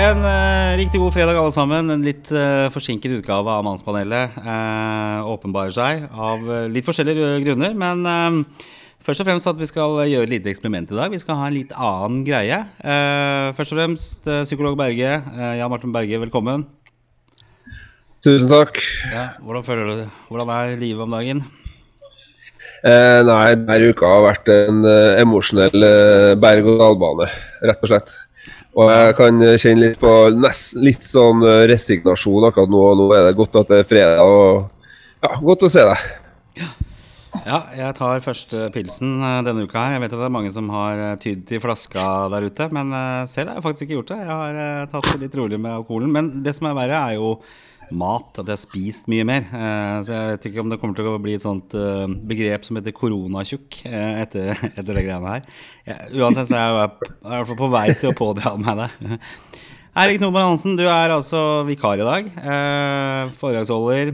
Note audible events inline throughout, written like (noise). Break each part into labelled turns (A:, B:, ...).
A: En uh, riktig god fredag, alle sammen. En litt uh, forsinket utgave av Mannspanelet uh, åpenbarer seg av litt forskjellige grunner. Men først og fremst at vi skal gjøre et lite eksperiment i dag. Vi skal ha en litt annen greie. Først og fremst psykolog Berge. Jan Martin Berge, velkommen.
B: Tusen takk.
A: Ja, hvordan føler du Hvordan er livet om dagen?
B: Eh, nei, denne uka har vært en eh, emosjonell eh, berg-og-dal-bane, rett og slett. Og jeg kan kjenne litt på nest, litt sånn eh, resignasjon akkurat nå. Nå er det godt at det er fredag, og ja, godt å se deg.
A: Ja, jeg tar første pilsen eh, denne uka her. Jeg vet at det er mange som har eh, tydd til flaska der ute, men selv har jeg faktisk ikke gjort det. Jeg har tatt det litt rolig med alkoholen. Men det som er verre, er jo mat. At jeg har spist mye mer. Eh, Så jeg vet ikke om det kommer til å bli et sånt eh, begrep som heter koronatjukk eh, etter, (laughs) etter det greiene her. Uansett så er jeg i hvert fall på vei til å pådra meg det. (laughs) Erik Nordmann Hansen, du er altså vikar i dag. Foredragsholder.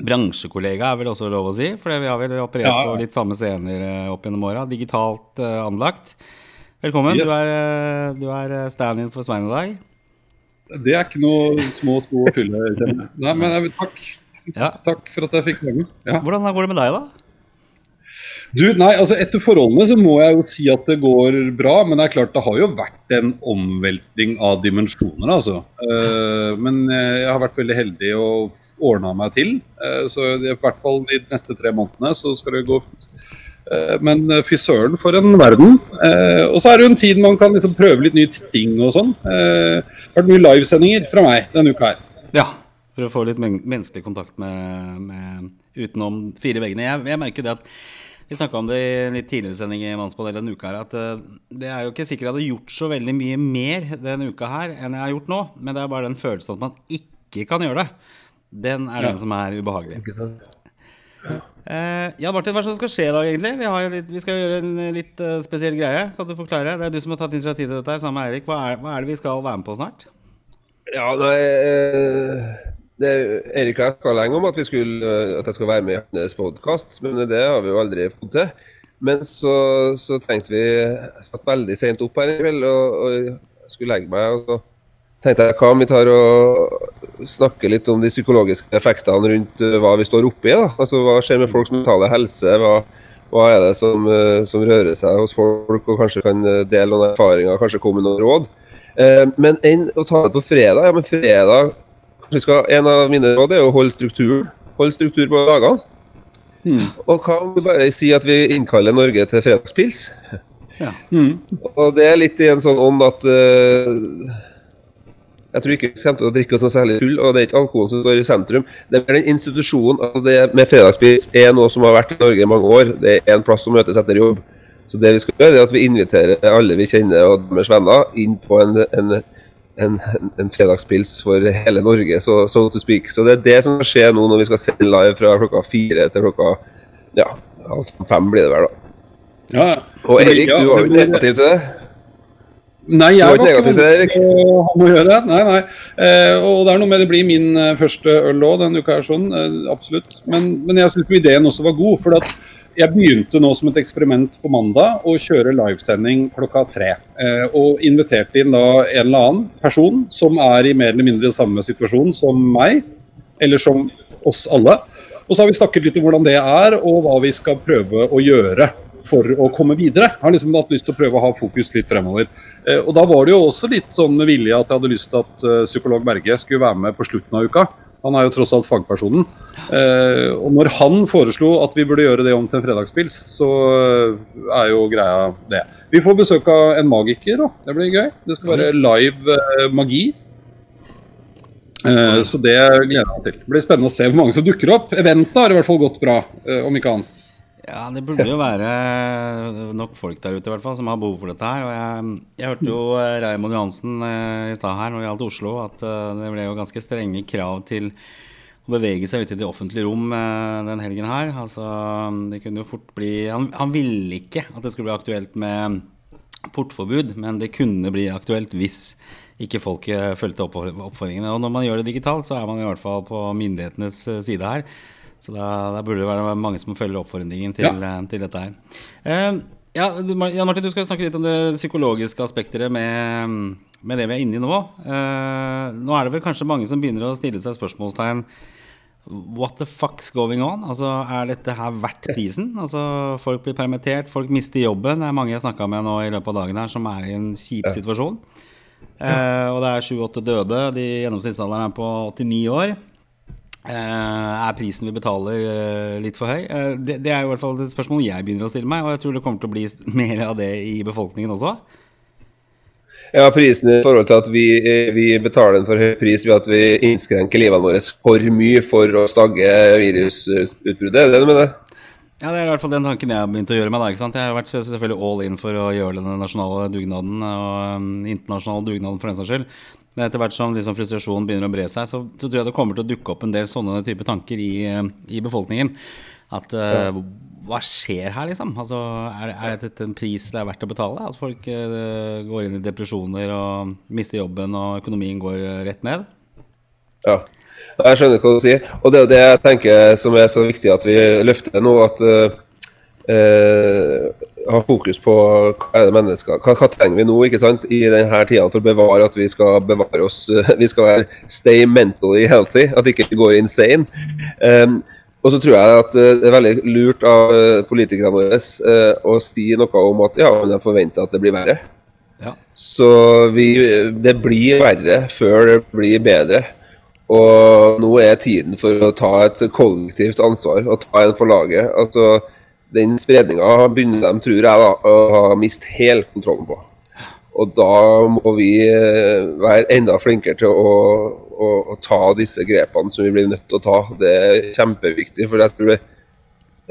A: Bransjekollega er vel også lov å si, for vi har vel operert
C: Ja.
A: på litt samme scener opp gjennom åra. Digitalt anlagt. Velkommen.
C: Yes.
A: Du er, du er stand-in for Svein i dag.
C: Det er ikke noe små sko å fylle. Nei, men jeg, takk.
A: Ja.
C: Takk for at jeg fikk være med. Ja.
A: Hvordan går det med deg, da?
C: Du, nei, altså Etter forholdene så må jeg jo si at det går bra, men det er klart det har jo vært en omvelting av dimensjoner. altså. Eh, men eh, jeg har vært veldig heldig og ordna meg til. Eh, så i hvert fall de neste tre månedene så skal det gå fint. Eh, men eh, fy søren for en verden. Eh, og så er det jo en tid man kan liksom prøve litt nye ting og sånn. Eh, det har vært mye livesendinger fra meg denne uka her.
A: Ja. For å få litt men menneskelig kontakt med, med utenom fire veggene. Jeg, jeg merker det at vi snakka om det i en litt tidligere sending i Mannspanelet denne uka her, at det er jo ikke sikkert jeg hadde gjort så veldig mye mer denne uka her enn jeg har gjort nå, men det er bare den følelsen at man ikke kan gjøre det. Den er den som er ubehagelig.
B: Ikke sant?
A: Eh, Jan Martin, hva skal skje i dag, egentlig? Vi, litt, vi skal gjøre en litt eh, spesiell greie. Kan du forklare? Det er du som har tatt initiativ til dette her, sammen med Eirik. Hva hva er det vi skal være med på snart?
B: Ja, nei eh, det, Erik og jeg snakka lenge om at, skulle, eh, at jeg skal være med i hans podkast, men det har vi jo aldri fått til. Men så, så tenkte vi Jeg satt veldig sent opp her i kveld og, og skulle legge meg. og så tenkte jeg hva om vi tar og snakker litt om de psykologiske effektene rundt eh, hva vi står oppi. da, altså Hva skjer med folks mentale helse? Hva, hva er det som, eh, som rører seg hos folk, og kanskje kan eh, dele noen erfaringer, kanskje komme med noen råd. Eh, men enn å ta det på fredag Ja, men fredag kanskje skal, En av mine råd er å holde strukturen. Holde struktur på dagene. Og hva om vi bare si at vi innkaller Norge til fredagspils?
A: Ja.
B: Og det er litt i en sånn ånd at eh, jeg tror ikke vi kommer til å drikke oss noe særlig full, og det er ikke alkoholen som står i sentrum. Det er den institusjonen at det med fredagspils er noe som har vært i Norge i mange år. Det er en plass som møtes etter jobb. Så det vi skal gjøre, er at vi inviterer alle vi kjenner og deres venner inn på en, en, en, en fredagspils for hele Norge, so, so to speak. Så det er det som skjer nå når vi skal sende live fra klokka fire til klokka ja, halv fem blir det vel, da.
C: Ja, ja.
B: Og Erik, du var jo negativ til det?
C: Nei, jeg
B: var ikke
C: noe å ha å gjøre. Nei, nei. Eh, og det er noe med det blir min eh, første øl òg denne uka sånn. Eh, absolutt. Men, men jeg syns ideen også var god. For at jeg begynte nå som et eksperiment på mandag å kjøre livesending klokka tre. Eh, og inviterte inn da en eller annen person som er i mer eller mindre samme situasjon som meg, eller som oss alle. Og så har vi snakket litt om hvordan det er, og hva vi skal prøve å gjøre for å komme videre. Jeg har liksom hatt lyst til å prøve å ha fokus litt fremover. Eh, og da var det jo også litt sånn med vilje at jeg hadde lyst til at eh, psykolog Berge skulle være med på slutten av uka. Han er jo tross alt fagpersonen. Eh, og når han foreslo at vi burde gjøre det om til en fredagspils, så er jo greia det. Vi får besøk av en magiker òg. Det blir gøy. Det skal være live magi. Så det gleder jeg meg til. Det blir spennende å se hvor mange som dukker opp. Eventet har i hvert fall gått bra, om ikke annet.
A: Ja, det burde jo være nok folk der ute i hvert fall som har behov for dette her. Og jeg, jeg hørte jo eh, Raymond Johansen eh, i stad her når det gjaldt Oslo, at eh, det ble jo ganske strenge krav til å bevege seg ute i det offentlige rom den helgen her. Altså, det kunne jo fort bli han, han ville ikke at det skulle bli aktuelt med portforbud, men det kunne bli aktuelt hvis ikke folk fulgte opp oppfordringene. Og når man gjør det digitalt, så er man i hvert fall på myndighetenes side her. Så da, da burde det være mange som følger oppfordringen til,
C: Ja.
A: eh, til dette her. Eh, ja, Jan Martin, du skal snakke litt om det psykologiske aspektet med, med det vi er inne i nå. Eh, nå er det vel kanskje mange som begynner å stille seg spørsmålstegn What the fuck's going on? Altså, Er dette her verdt prisen? Altså, Folk blir permittert, folk mister jobben. Det er mange jeg snakka med nå i løpet av dagen her som er i en kjip situasjon. Eh, og det er sju-åtte døde. De Gjennomsnittsalderen er på 89 år. Eh, er prisen vi betaler eh, litt for høy? Eh, det, det er i hvert fall et spørsmål jeg begynner å stille meg, og jeg tror det kommer til å bli (laughs) mer av det i befolkningen også.
B: Ja, prisen i forhold til at vi, vi betaler en for høy pris ved at vi innskrenker livene våre for mye for å stagge virusutbruddet. Er det det du mener?
A: Ja, Det er i hvert fall den tanken jeg har begynt å gjøre meg. da, ikke sant? Jeg har vært selvfølgelig all in for å gjøre denne nasjonale dugnaden og um, internasjonale dugnaden for den saks skyld. Men etter hvert som liksom frustrasjonen begynner å bre seg, så, så, tror jeg det kommer til å dukke opp en del sånne type tanker i, i befolkningen. At uh, hva skjer her, liksom? Altså, er, er, dette en pris det er verdt å betale? At folk uh, går inn i depresjoner og mister jobben og økonomien går rett ned?
B: Ja, jeg skjønner hva du sier. Og det er det jeg tenker som er så viktig at vi løfter nå. At uh, ha fokus på hva er det mennesker hva, hva, trenger vi nå ikke sant, i denne tida for å bevare at vi skal bevare oss (laughs) Vi skal være stay mentally healthy, at vi ikke går insane. Um, og så tror jeg at eh, det er veldig lurt av eh, politikerne våre eh, å si noe om at ja, de forventer at det blir verre. Ja. Så vi, det blir verre før det blir bedre. Og nå er tiden for å ta et kollektivt ansvar og ta en for laget. Altså, den spredninga begynner de, tror jeg, da, å ha mistet helt kontrollen på. Og da må vi være enda flinkere til å å, å, ta disse grepene som vi blir nødt til å ta. Det er kjempeviktig. for jeg tror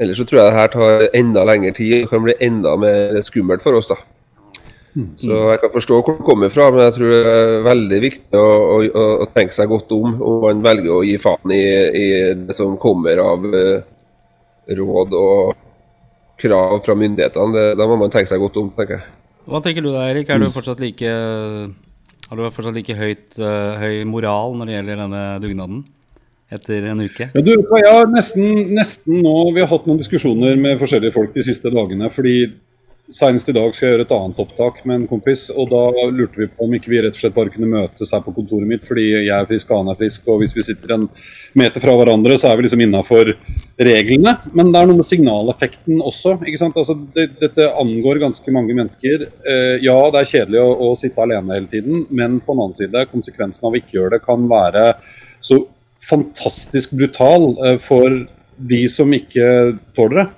B: Ellers så tror jeg det her tar enda lengre tid og kan bli enda mer skummelt for oss. da. Så jeg kan forstå hvor det kommer fra, men jeg tror det er veldig viktig å, å, å tenke seg godt om om man velger å gi faen i, i det som kommer av uh, råd og krav fra myndighetene. Det, da må man tenke seg godt om, tenker jeg.
A: Hva tenker du da, Erik? Er du fortsatt like har du fortsatt like høyt, uh, høy moral når det gjelder denne dugnaden? Etter en uke?
C: Ja, du, ja, nesten, nesten nå. Vi har hatt noen diskusjoner med forskjellige folk de siste dagene. fordi Senest i dag skal jeg gjøre et annet opptak med en kompis. og Da lurte vi på om ikke vi rett og slett bare kunne møtes her på kontoret mitt, fordi jeg er frisk og han er frisk. og Hvis vi sitter en meter fra hverandre, så er vi liksom innafor reglene. Men det er noe med signaleffekten også. ikke sant? Altså, det, dette angår ganske mange mennesker. Eh, ja, det er kjedelig å, å, sitte alene hele tiden, men på den annen side, konsekvensen av å ikke gjøre det kan være så fantastisk brutal eh, for de som ikke tåler det.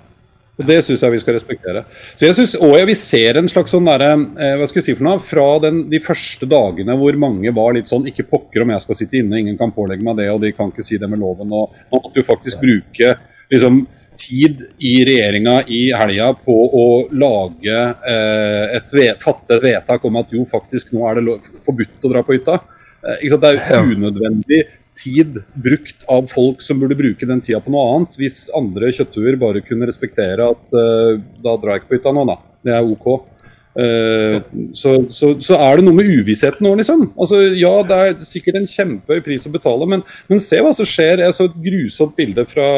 C: Og Det syns jeg vi skal respektere. Så jeg synes, Og vi ser en slags sånn derre eh, Hva skal jeg si for noe? Fra den, de første dagene hvor mange var litt sånn Ikke pokker om jeg skal sitte inne, ingen kan pålegge meg det, og de kan ikke si det med loven. og Man måtte jo faktisk bruke liksom tid i regjeringa i helga på å lage eh, et fatte et vedtak om at jo, faktisk nå er det forbudt å dra på hytta. Eh, det er unødvendig tid brukt av folk som burde bruke den tida på noe annet. Hvis andre kjøtthuer bare kunne respektere at uh, da drar jeg ikke på hytta nå, da. Det er OK. Uh, så, så, så, er det noe med uvissheten nå, liksom. Altså, ja, det er sikkert en kjempehøy pris å betale, men, men se hva som skjer. Jeg så et grusomt bilde fra,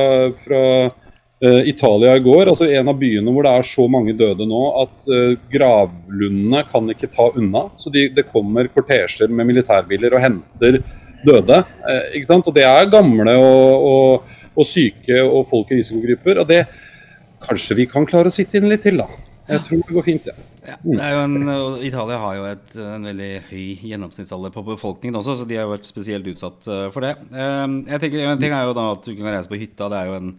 C: fra uh, Italia i går. altså En av byene hvor det er så mange døde nå at gravlundene kan ikke ta unna. Så de, det kommer kortesjer med militærbiler og henter døde. Eh, ikke sant? Og det er gamle og, og, og syke og folk i risikogrupper. Og det kanskje vi kan klare å sitte inn litt til, da. Jeg tror det går fint, ja.
A: ja det er jo en, Italia har jo et, en veldig høy gjennomsnittsalder på befolkningen også, så de har vært spesielt utsatt eh, for det. Eh, jeg tenker, En ting er jo da at du kan reise på hytta. Det er jo en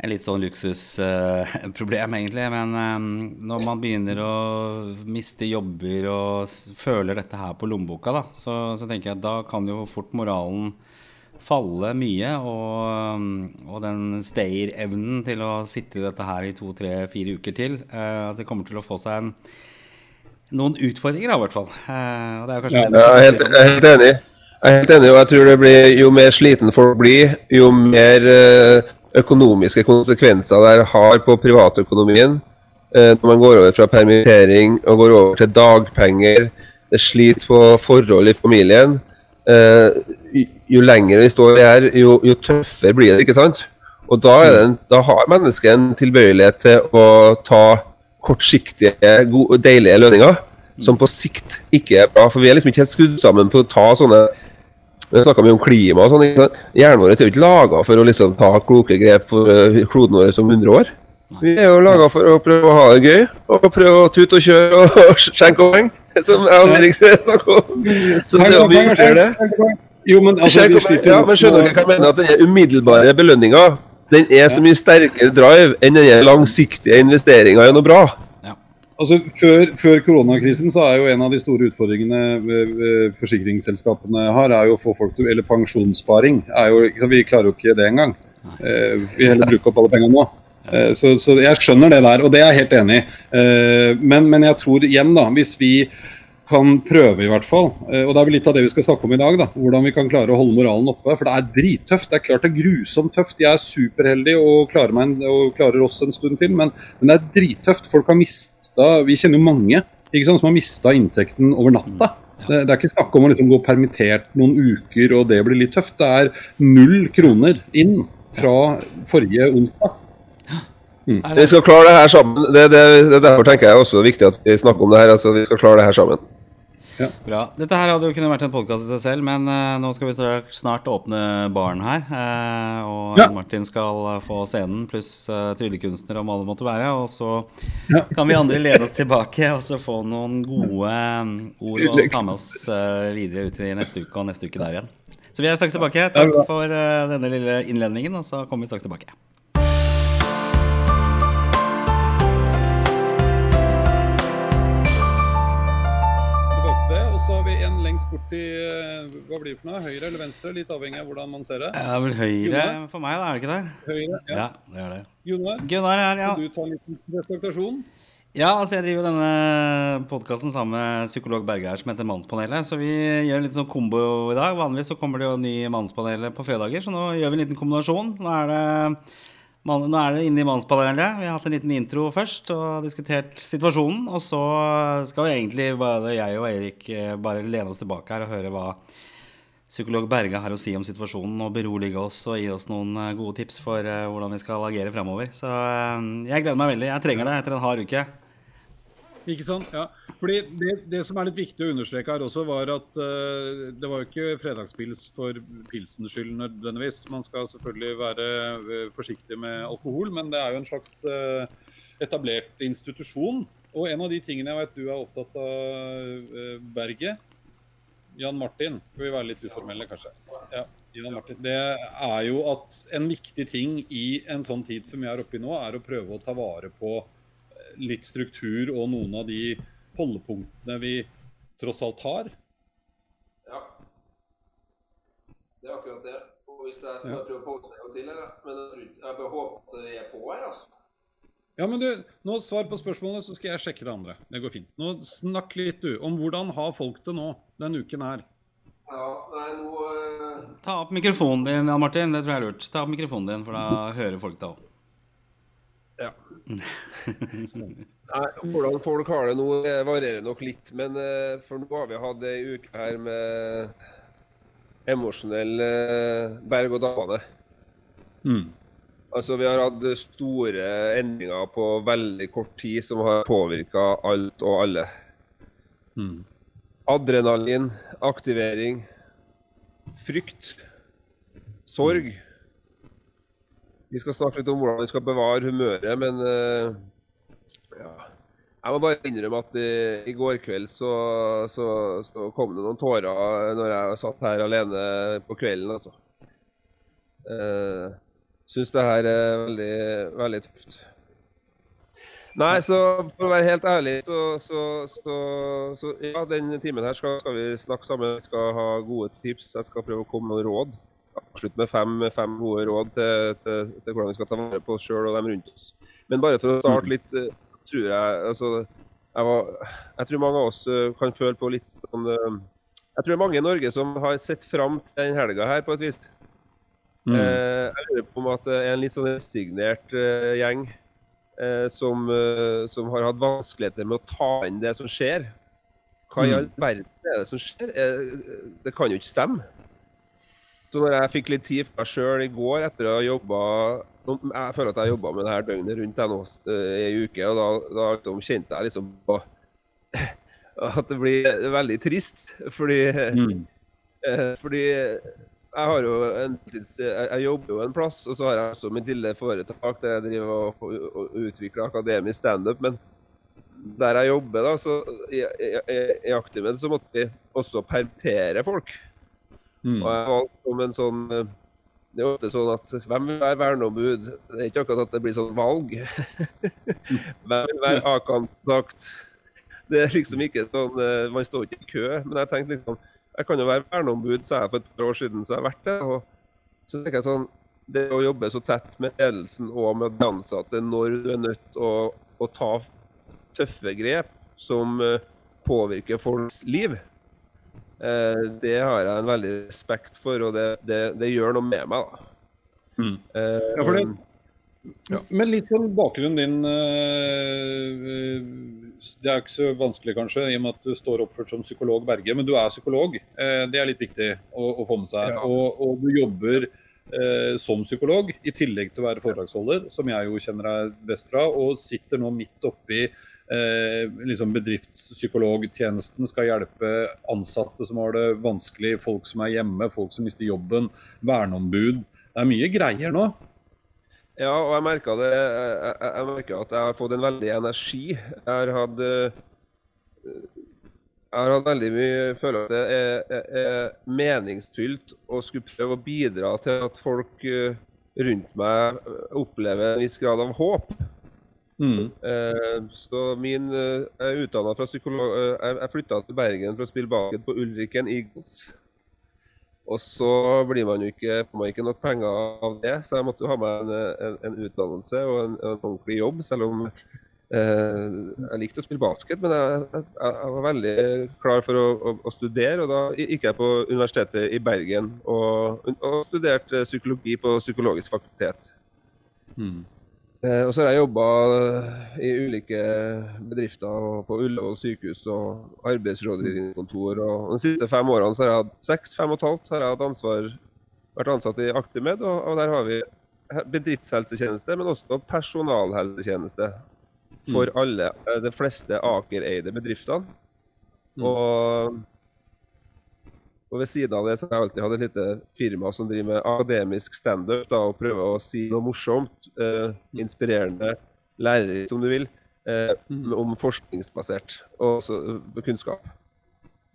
A: en litt sånn luksusproblem, (laughs) uh, egentlig. Men um, når man begynner å miste jobber og føler dette her på lommeboka, da, så, så, tenker jeg at da kan jo fort moralen falle mye. Og, og den stayer-evnen til å sitte i dette her i to, tre, fire uker til, uh, det kommer til å få seg en, noen utfordringer, da, i hvert fall. Uh, og det er
B: kanskje ja, det jeg er helt, jeg er helt enig. Jeg er helt enig, og jeg tror det blir jo mer sliten folk blir, jo mer uh, økonomiske konsekvenser det har på privatøkonomien. Eh, når man går over fra permittering og går over til dagpenger, det sliter på forhold i familien. Eh, jo lenger vi står her, jo, jo tøffere blir det, ikke sant? Og da, en, da har mennesket en tilbøyelighet til å ta kortsiktige, gode, deilige lønninger. som på sikt ikke er bra. For vi er liksom ikke helt skrudd sammen på å ta sånne Vi snakka mye om klima og sånn. ikke sant? Hjernen vår er jo ikke laga for å liksom ta kloke grep for eh, kloden vår om 100 år. Vi er jo laga for å prøve å ha det gøy, og prøve å tute og kjøre og (laughs) skjenke og henge, som jeg og Erik (laughs) snakker om. Så det er mye gjør det.
C: Jo, men altså,
B: ja, skjønner dere hva jeg mener? At den umiddelbare belønninga den er så mye sterkere drive enn den langsiktige investeringa i noe bra.
C: Altså, før, før koronakrisen så er jo en av de store utfordringene ved- ved forsikringsselskapene har, er jo å få folk til Eller pensjonssparing. Er jo, vi klarer jo ikke det engang. Eh, vi heller bruker opp alle pengene nå. Eh, så, så jeg skjønner det der, og det er jeg helt enig i. Eh, men, men jeg tror igjen, da, hvis vi kan prøve, i hvert fall. Eh, Og det er vel litt av det vi skal snakke om i dag. da, Hvordan vi kan klare å holde moralen oppe. For det er drittøft. Det er klart det er grusomt tøft. Jeg er superheldig og klarer, meg, og klarer oss en stund til, men, men det er drittøft. Folk har mista Vi kjenner jo mange ikke sant, som har mista inntekten over natta. Det, det er ikke snakk om å liksom gå permittert noen uker og det blir litt tøft. Det er null kroner inn fra forrige onsdag.
B: Vi skal klare det her sammen. Det, det, det er Derfor tenker jeg også viktig at vi snakker om det her. altså Vi skal klare det her sammen.
A: Bra. Dette her hadde jo kunnet vært en podkast i seg selv, men uh, nå skal vi snart åpne baren her. Uh, og
C: Ja.
A: Martin skal eh, få scenen, pluss tryllekunstner om alle måtte være. Og så
C: Ja.
A: kan vi andre lede oss tilbake og så få noen gode ord å ta med oss videre ut i neste uke og neste uke der igjen. Så vi er straks tilbake. Takk for denne lille innledningen, og så kommer vi straks. Tilbake
C: lengst borti eh, Hva blir det for noe? Høyre eller venstre? Litt avhengig av hvordan man ser det.
A: Det er vel høyre
C: Gunnar?
A: for meg, da, er det ikke det?
C: Høyre, ja.
A: Ja, det er det.
C: Gunnar,
A: Gunnar her, ja.
C: kan du ta en liten presentasjon?
A: Ja, altså jeg driver denne podkasten sammen med psykolog Berge her som heter Mannspanelet. Så vi gjør en liten sånn kombo i dag. Vanligvis så kommer det jo ny Mannspanelet på fredager, så nå gjør vi en liten kombinasjon. Nå er det, man, nå er det inne i Mannspanelet. Vi har hatt en liten intro først og diskutert situasjonen. Og så skal vi egentlig bare jeg og Erik eh, bare lene oss tilbake her og høre hva psykolog Berge har å si om situasjonen og berolige oss og gi oss noen eh, gode tips for eh, hvordan vi skal agere fremover. Så jeg gleder meg veldig. Jeg trenger det etter en hard uke.
C: Ikke sant? Ja. Fordi det, det som er litt viktig å understreke her også, var at uh, det var jo ikke fredagspils for pilsens skyld nødvendigvis. Man skal selvfølgelig være eh, forsiktig med alkohol, men det er jo en slags uh, etablert institusjon. Og en av de tingene jeg vet du er opptatt av, uh, Berget, Jan Martin, skal vi være litt uformelle kanskje? Ja, Jan Martin. Det er jo at en viktig ting i en sånn tid som vi er oppe i nå, er å prøve å ta vare på litt struktur og noen av de holdepunktene vi tross alt har.
B: Ja. Det er akkurat det. Og hvis jeg skal
C: Ja.
B: prøve å påse en gang til, eller? Men jeg, jeg håper at det er på her, altså.
C: Ja, men du, nå Svar på spørsmålet, så skal jeg sjekke det andre. Det går fint. Nå Snakk litt, du, om hvordan har folk det nå denne uken her.
B: Ja, nei, nå eh,
A: Ta opp mikrofonen din, Jan Martin. Det tror jeg er lurt. Ta opp mikrofonen din, for da hører folk deg òg.
B: Ja. Nei, hvordan folk har det nå, det varierer nok litt. Men eh, for nå har vi hatt ei uke her med emosjonell eh, berg-og-dal-bane. Altså, vi har hatt store endringer på veldig kort tid som har påvirka alt og alle. Adrenalin, aktivering, frykt, sorg. Vi skal snakke litt om hvordan vi skal bevare humøret, men eh, ja. Jeg må bare innrømme at i, i går kveld så, så, så kom det noen tårer når jeg satt her alene på kvelden, altså. Uh, Syns det her er veldig, veldig tøft. Nei, så for å være helt ærlig, så, så, så, så ja, den timen her skal, skal vi snakke sammen. Vi skal ha gode tips. Jeg skal prøve å komme med noen råd. Avslutte med fem, fem gode råd til, til, til hvordan vi skal ta vare på oss sjøl og dem rundt oss. Men bare for å starte litt, eh, tror jeg altså, jeg, var, jeg tror mange av oss eh, kan føle på litt sånn eh, Jeg tror det er mange i Norge som har sett fram til den helga her, på et vis.
C: Mm.
B: Jeg lurer på om at det er en litt sånn resignert gjeng som, som har hatt vanskeligheter med å ta inn det som skjer. Hva i
C: Mm.
B: all verden er det som skjer? Det kan jo ikke stemme. Så når jeg fikk litt tid for meg sjøl i går etter å ha jobba Jeg føler at jeg har jobba med det her døgnet rundt jeg nå, eh, i ei uke, og da, da liksom kjente jeg liksom på (laughs) at det blir veldig trist. Fordi,
C: Mm.
B: eh, fordi jeg har jo en jeg, jobber jo en plass, og så har jeg også mitt lille foretak der jeg driver og, og, utvikler akademisk standup. Men der jeg jobber, da, så i, i, i- i så måtte vi også permittere folk.
C: Mm.
B: Og jeg valgte om en sånn eh, Det er ofte sånn at hvem vil være verneombud? Det er ikke akkurat at det blir sånn valg. (laughs) hvem vil være A-kontakt? Det er liksom ikke sånn eh, Man står ikke i kø. Men jeg tenkte liksom Jeg kan jo være verneombud, sa jeg for et par år siden, så jeg har vært det. Og så tenker jeg sånn Det å jobbe så tett med ledelsen og med de ansatte når du er nødt til å, å ta tøffe grep som eh, påvirker folks liv, det har jeg en veldig respekt for, og det, det, det gjør noe med meg. da.
C: Mm.
B: Eh,
C: Ja, for det- Men litt om bakgrunnen din eh, Det er ikke så vanskelig, kanskje, i og med at du står oppført som psykolog Berge. Men du er psykolog. eh, Det er litt viktig å, å få med seg.
B: Ja.
C: Og, og du jobber eh, som psykolog, i tillegg til å være foredragsholder, som jeg jo kjenner deg best fra, og sitter nå midt oppi eh, liksom bedriftspsykologtjenesten, skal hjelpe ansatte som har det vanskelig, folk som er hjemme, folk som mister jobben, verneombud. Det er mye greier nå.
B: Ja, og jeg merka det jeg, jeg, jeg at jeg har fått en veldig energi. Jeg har hatt eh, Jeg har hatt veldig mye Føler at det er, er, er meningsfylt å skulle prøve å bidra til at folk eh, rundt meg opplever en viss grad av håp.
C: Mm.
B: Eh, så min eh, Jeg utdanna fra psykolog... eh, jeg jeg flytta til Bergen for å spille basket på Ulriken Eagles. Og så blir man jo ikke, får man ikke nok penger av det, så jeg måtte jo ha meg en, en, en utdannelse og en, en ordentlig jobb, selv om eh, jeg likte å spille basket. Men jeg, jeg, jeg var veldig klar for å, å, å studere, og da gikk jeg på Universitetet i Bergen og, og studerte psykologi på Psykologisk fakultet.
C: Mm.
B: Eh, og så har jeg jobba i ulike bedrifter på Ullevål sykehus og arbeidsrådgivningskontor. Og de siste fem årene så har jeg hatt seks, fem og et halvt har jeg hatt ansvar, vært ansatt i Actimed. Og, og der har vi bedriftshelsetjeneste, men også personalhelsetjeneste for alle, eh, de fleste Aker-eide bedriftene.
C: Mm.
B: Og og ved siden av det så har jeg alltid hatt et lite firma som driver med akademisk standup og prøver å si noe morsomt, eh, inspirerende, lærerikt om du vil, eh, om forskningsbasert og også eh, kunnskap.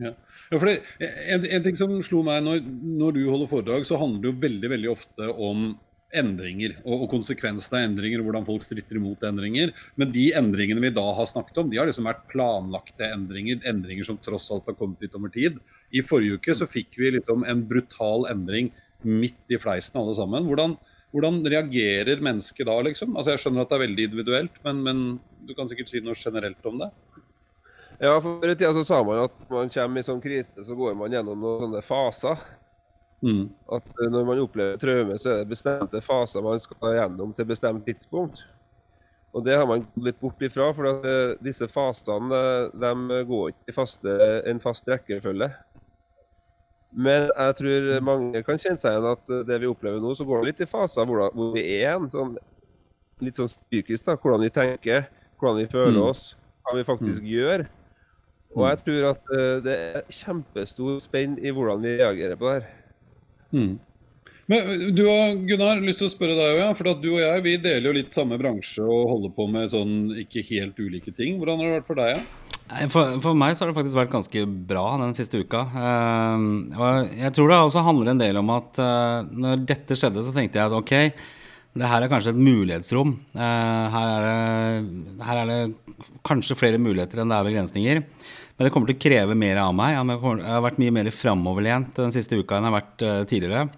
C: Ja, for det, en, en ting som slo meg når, når du holder foredrag, så handler det jo veldig veldig ofte om endringer og, og konsekvensene av endringer, hvordan folk stritter imot endringer. Men de endringene vi da har snakket om, de har liksom vært planlagte endringer. Endringer som tross alt har kommet litt over tid. I forrige uke så fikk vi liksom en brutal endring midt i fleisen alle sammen. Hvordan, hvordan reagerer mennesket da, liksom? Altså Jeg skjønner at det er veldig individuelt, men, men du kan sikkert si noe generelt om det?
B: Ja, for i tida så sa man at man kommer i sånn krise, så går man gjennom noen sånne faser.
C: Mm.
B: At eh, når man opplever traume, så er det bestemte faser man skal gjennom til bestemt tidspunkt. Og det har man gått litt bort ifra, for at eh, disse fasene de går ikke i faste, en fast rekkefølge. Men jeg tror mange kan kjenne seg igjen at det vi opplever nå, så går det litt i faser hvor, hvor vi er igjen. sånn, litt sånn psykisk. da, Hvordan vi tenker, hvordan vi føler
C: Mm.
B: oss, hva vi faktisk gjør. Og jeg tror at eh, det er kjempestor spenn i hvordan vi reagerer på det her.
C: Mm. Men du og Gunnar, lyst til å spørre deg, ja, for at du og jeg vi deler jo litt samme bransje og holder på med sånn ikke helt ulike ting. Hvordan har det vært for deg? Ja?
A: For, for meg så har det faktisk vært ganske bra den siste uka. Eh, og jeg tror det også handler en del om at eh, når dette skjedde, så tenkte jeg at ok, det her er kanskje et mulighetsrom. Eh, her, er det, her er det kanskje flere muligheter enn det er begrensninger. Men det kommer til å kreve mer av meg. Jeg har- vært mye mer framoverlent den siste uka enn jeg har vært eh, tidligere.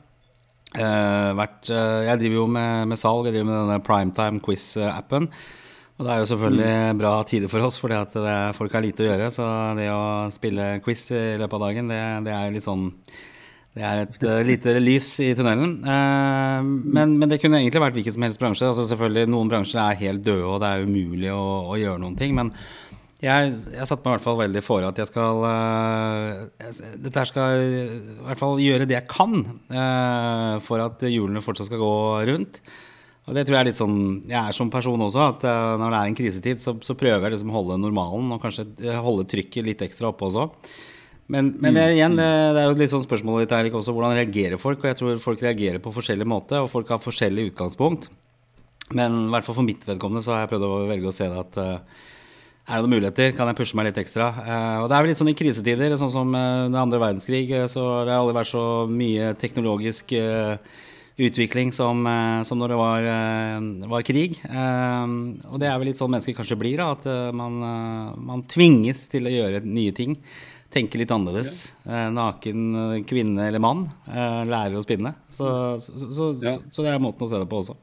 A: Eh, eh, jeg driver jo med, med salg, jeg driver med denne Primetime Quiz-appen. Og det er jo selvfølgelig bra tider for oss, fordi at det, folk har lite å gjøre. Så det å spille quiz i løpet av dagen, det, det er litt sånn Det er et lite lys i tunnelen. Men, men det kunne egentlig vært hvilken som helst bransje. Altså selvfølgelig Noen bransjer er helt døde, og det er umulig å, å gjøre noen ting. Men jeg, jeg satte meg i hvert fall veldig for at jeg skal uh, Dette her skal i hvert fall gjøre det jeg kan uh, for at hjulene fortsatt skal gå rundt. Og det tror jeg er litt sånn Jeg er som person også, at uh, når det er en krisetid, så, så prøver jeg liksom å holde normalen og kanskje holde trykket litt ekstra oppe også. Men, men det, igjen, det, det, er jo litt sånn spørsmålet ditt Erik, også, hvordan reagerer folk? Og jeg tror folk reagerer på forskjellig måte, og folk har forskjellig utgangspunkt. Men i hvert fall for mitt vedkommende så har jeg prøvd å velge å se det at uh, er det noen muligheter? Kan jeg pushe meg litt ekstra? Eh, og det er vel litt sånn i krisetider, sånn som under andre verdenskrig, så det har aldri vært så mye teknologisk utvikling som, som, når det var, var krig. og det er vel litt sånn mennesker kanskje blir, da, at man, man tvinges til å gjøre nye ting tenke litt annerledes. Eh, naken eh, kvinne eller mann eh, lærer å spinne. Så, så, så, så, det er måten å se det på også.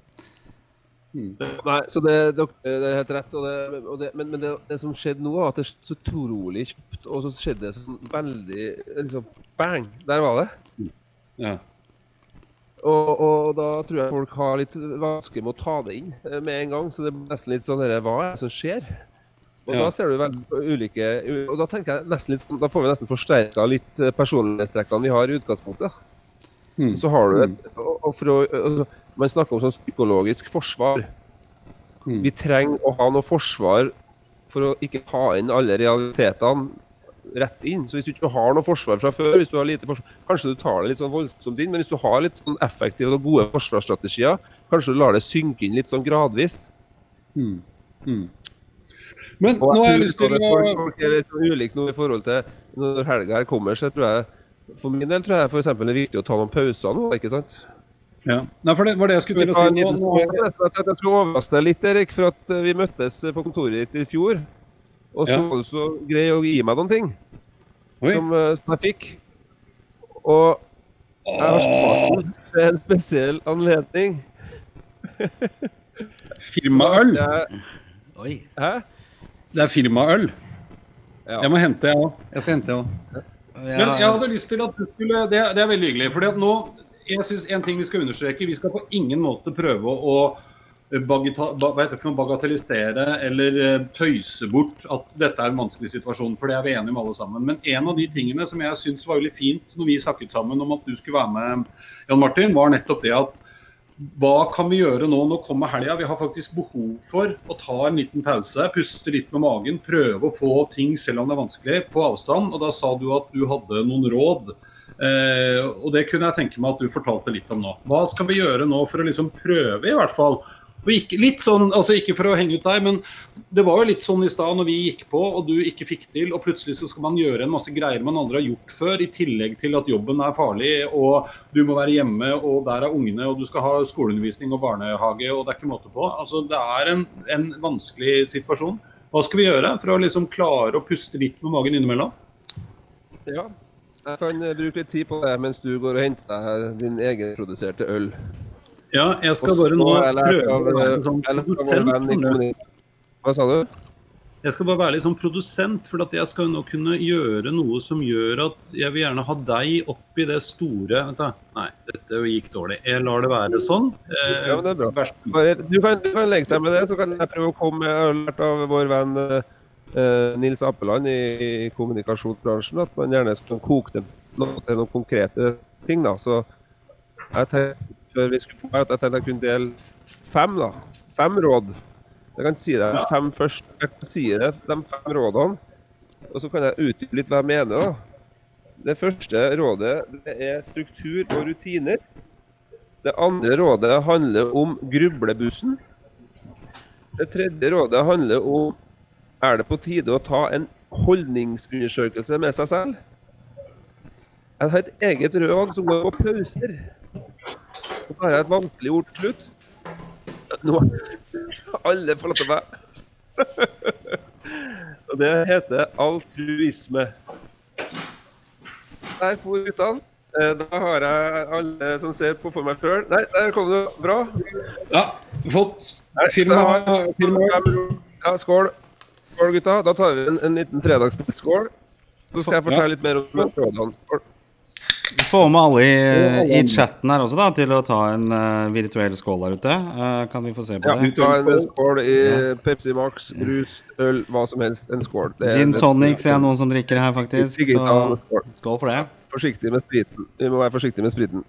B: Mm. Nei, så det, det, er helt rett. Og det, og det, men, men det, det, som skjedde nå, var at det skjedde så utrolig kjapt, og så skjedde det sånn veldig liksom Bang! Der var det. Ja. Og, og, da tror jeg folk har litt vanskelig med å ta det inn med en gang. Så det er nesten litt sånn Hva er det som skjer? Og ja. Da ser du veldig ulike Og da tenker jeg nesten litt, sånn, da får vi nesten forsterka litt eh, personlighetstrekkene vi har i utgangspunktet. Mm. Så har du et og, og for å, altså, Man snakker om sånn psykologisk forsvar. Mm. Vi trenger å ha noe forsvar for å ikke ta inn alle realitetene rett inn. Så hvis du ikke har noe forsvar fra før, hvis du har lite forsvar, kanskje du tar det litt sånn voldsomt inn, men hvis du har litt sånn effektive og gode forsvarsstrategier, kanskje du lar det synke inn litt sånn gradvis. Mm. Mm.
C: Men nå har jeg lyst til å
B: Folk er litt ulike nå i forhold til når helga her kommer, så tror jeg For min del tror jeg f.eks. det er viktig å ta noen pauser nå, ikke sant?
C: Ja. Nei, for det var det jeg skulle til å si nå. nå.
B: Jeg skal overraske deg litt, Erik, for at eh, vi møttes på kontoret ditt i fjor. Og så var du så grei å gi meg noen ting som, eh, som, jeg fikk. Og jeg har spart den til en spesiell anledning. (laughs)
C: Firmaøl?
A: Oi.
C: Hæ? Det er firmaøl. Ja. Jeg må hente, jeg òg. Jeg skal hente, jeg òg. Men jeg hadde lyst til at du skulle Det, det er veldig hyggelig. fordi at nå, jeg synes En ting vi skal understreke. Vi skal på ingen måte prøve å bagatellisere eller eh, tøyse bort at dette er en vanskelig situasjon. For det er vi enige om alle sammen. Men en av de tingene som jeg syns var veldig fint når vi snakket sammen om at du skulle være med, Jan Martin, var nettopp det at hva kan vi gjøre nå? Nå kommer helga. Vi har faktisk behov for å ta en liten pause, puste litt med magen, prøve å få ting, selv om det er vanskelig, på avstand. Og da sa du at du hadde noen råd. Eh, og det kunne jeg tenke meg at du fortalte litt om nå. Hva skal vi gjøre nå for å liksom prøve, i hvert fall, og ikke, litt sånn, altså ikke for å henge ut deg, men det var jo litt sånn i stad når vi gikk på og du ikke fikk til, og plutselig så skal man gjøre en masse greier man aldri har gjort før, i tillegg til at jobben er farlig, og du må være hjemme, og der er ungene, og du skal ha skoleundervisning og barnehage, og det er ikke måte på. Altså, det er en, en vanskelig situasjon. Hva skal vi gjøre for å liksom klare å puste litt med magen innimellom?
B: Ja, jeg kan bruke litt tid på det mens du går og henter deg din egenproduserte øl.
C: Ja, jeg skal bare nå prøve sånn produsent.
B: Hva sa du?
C: Jeg skal bare være litt sånn produsent, for at jeg skal nå kunne gjøre noe som gjør at jeg vil gjerne ha deg oppi det store Vent da. Nei, dette gikk dårlig. Jeg lar det være sånn.
B: Eh, ja, men det er bra. Du, kan, du kan legge deg med det, så kan jeg prøve å komme med har av vår venn eh, Nils Appeland i, kommunikasjonsbransjen at man gjerne skulle koke det til noen konkrete ting. da, så jeg tenkte før vi skulle på, at jeg tenkte jeg kunne dele fem, da. Fem råd. Jeg kan si deg fem først. Jeg kan si deg de fem rådene, og så kan jeg utdype litt hva jeg mener. da. Det første rådet det er struktur og rutiner. Det andre rådet handler om grublebussen. Det tredje rådet handler om er det på tide å ta en holdningsundersøkelse med seg selv. Jeg har et eget råd som går på pauser. Så har jeg et vanskelig ord til slutt. Nå har Alle forlatt meg. (laughs) Og det heter altruisme. Der for guttene. Eh, da har jeg alle som ser på for meg sjøl. Nei, der kom du. Bra.
C: Ja, fått firma.
B: Ja, skål. Skål, gutta. Da tar vi en, en liten fredagspils-skål. Så skal jeg fortelle litt mer om trådene. Skål.
A: Få med alle i, i, chatten her også da til å ta en uh, virtuell skål der ute. Uh, kan vi få se på
B: ja,
A: det?
B: Ta en skål i Pepsi Max, brus, øl, hva som helst. En skål.
A: Gin tonic ser jeg noen som drikker her, faktisk. Så skål for det.
B: Forsiktig med spriten. Vi må være forsiktige med spriten.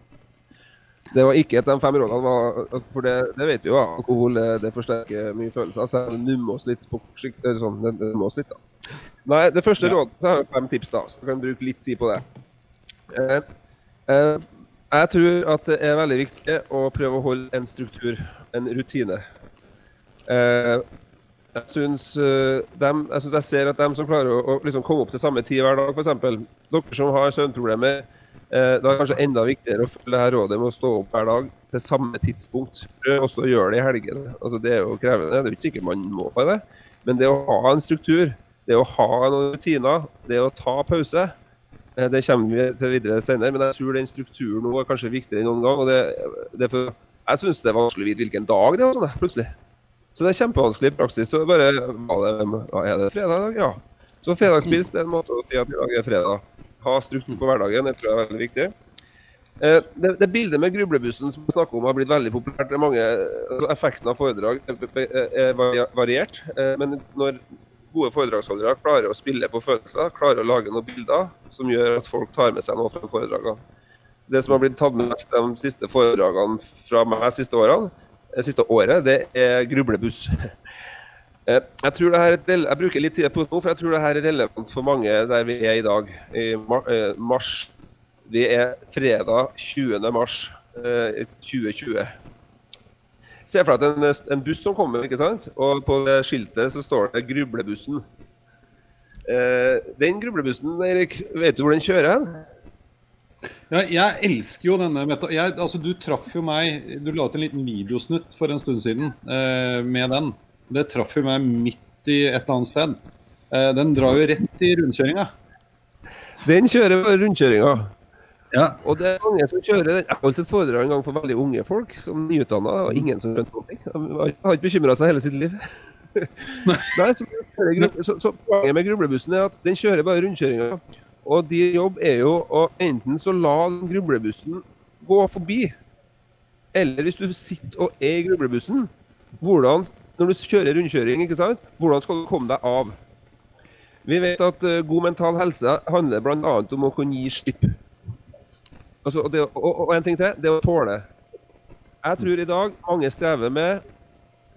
B: Det var ikke av de fem rådene. Var, altså, for det, det, vet vi jo, alkohol det forsterker mye følelser. Så det nummer oss litt på sikt. Sånn, det, det oss litt, da. Nei, det første ja. rådet så har jeg fem tips, da. Så jeg kan bruke litt tid på det. Eh, eh, jeg tror at det er veldig viktig å prøve å holde en struktur, en rutine. Eh, jeg syns, eh, jeg, jeg ser at de som klarer å, å liksom komme opp til samme tid hver dag, f.eks. Dere som har søvnproblemer, eh, da er det kanskje enda viktigere å følge her rådet med å stå opp hver dag til samme tidspunkt. Prøv også å gjøre det i helgene. Altså, det er jo krevende. Det er ikke sikkert man må på det. Men det å ha en struktur, det å ha noen rutiner, det å ta pause, eh, det kommer vi til videre senere. Men jeg tror den strukturen nå er kanskje viktigere enn noen gang. og det, det for, Jeg syns det er vanskelig å vite hvilken dag det er. Sånn, plutselig. Så det er kjempevanskelig i praksis. Så bare, Er det fredag? i dag? Ja. Så fredagspils er en måte å si at i dag er fredag. Ha struktur på hverdagen, det tror jeg er veldig viktig. Eh, det, det, bildet med grublebussen som vi snakker om har blitt veldig populært. Mange, altså effekten av foredrag er variert. Eh, men når gode foredragsholdere klarer å spille på følelser, klarer å lage noen bilder som gjør at folk tar med seg noe fra foredragene. Det som har blitt tatt med de siste foredragene fra meg de siste årene, det siste året, det er grublebuss. Eh, jeg, tror det her, jeg bruker litt tid på det for jeg tror det her er relevant for mange der vi er i dag, i eh, mars. Vi er fredag 20. mars 2020. Eh, Se for deg en, en buss som kommer, ikke sant? og på skiltet så står det 'Grublebussen'. Den grublebussen, Erik, vet du hvor den kjører hen?
C: Ja, jeg elsker jo denne jeg, altså, Du traff jo meg Du la ut en liten videosnutt for en stund siden eh, med den. Det traff jo meg midt i et eller annet sted. Eh, den drar jo rett i rundkjøringa.
B: Den kjører rundkjøringa. Ja. Og det er mange som kjører den. Jeg holdt et foredrag en gang for veldig unge folk, som nyutdanna. Og ingen som skjønte noe. De har ikke bekymra seg hele sitt liv. (laughs) Nei, så, så, så, Poenget med grublebussen er at den kjører bare rundkjøringa. Og din jobb er jo å enten så la grublebussen gå forbi, eller hvis du sitter og er i grublebussen, hvordan, når du kjører rundkjøring, ikke sant, hvordan skal du komme deg av? Vi vet at uh, god mental helse handler bl.a. om å kunne gi slipp. Altså, og, det, og, og, en ting til, det å tåle. Jeg tror i dag mange strever med,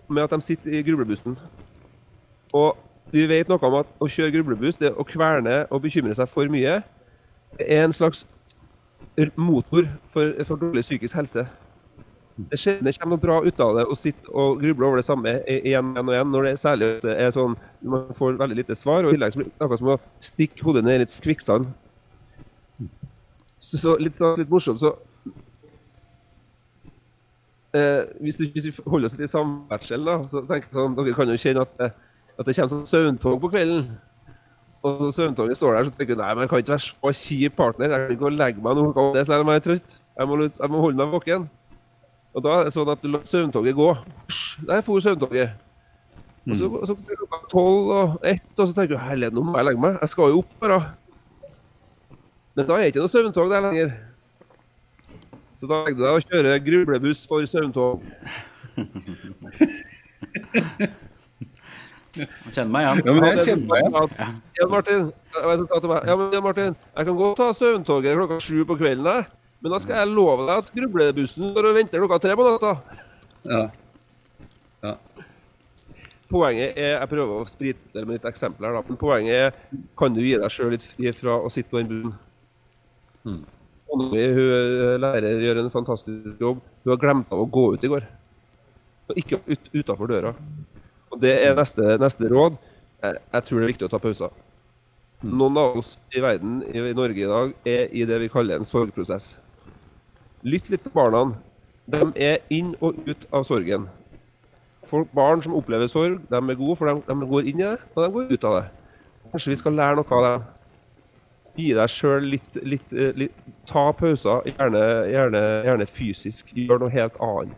B: med at de sitter i grublebussen. Og vi vet noe om at å kjøre grublebuss, det å kverne og bekymre seg for mye, er en slags motor for, for dårlig psykisk helse. Det sjelden kommer noe bra ut av det å sitte og gruble over det samme igjen og igjen, når det særlig er sånn man får veldig lite svar. og i tillegg blir det akkurat som å stikke hodet ned i litt kvikksand. Så, så, litt, så, litt morsomt, så eh, hvis, du, hvis, vi holder oss litt i samferdsel, da, så tenker jeg sånn, dere kan jo kjenne at at det kommer sånn søvntog på kvelden. Og så søvntoget står der, så tenker jeg nei, men jeg kan ikke være så kjip partner. Jeg kan ikke legge meg klokka selv om jeg er trøtt. Jeg må, jeg må holde meg våken. Og da er det sånn at du lar søvntoget gå. Der for søvntoget. Og så, så blir klokka tolv og ett, og så tenker du herlighet, nå må jeg legge meg. Jeg skal jo opp bare. Men da er det ikke noe søvntog der lenger. Så da legger du deg og kjører grublebuss for søvntog. (laughs)
A: Jeg kjenner meg igjen.
C: Ja, men jeg kjenner meg igjen.
B: Men Jan Martin, jeg kan godt ta søvntoget klokka sju på kvelden, der, men da skal jeg love deg at grublebussen står og venter klokka tre på natta.
C: Ja. ja.
B: Poenget er Jeg prøver å sprite det med litt eksempel her, da. Men poenget er kan du gi deg sjøl litt fri fra å sitte på den bussen. Mm. Hun lærer gjør en fantastisk jobb. Hun har glemt av å gå ut i går. Og ikke ut, utafor døra. Og Det er neste, neste råd. Jeg, jeg, tror det er viktig å ta pauser. Noen av oss i verden i Norge i dag er i det vi kaller en sorgprosess. Lytt litt til barna. De er inn og ut av sorgen. Folk, barn som opplever sorg, de er gode, for de, de, går inn i det, og de går ut av det. Kanskje vi skal lære noe av dem. Gi deg sjøl litt, litt, litt, Ta pauser, gjerne, gjerne, gjerne fysisk. Gjør noe helt annet.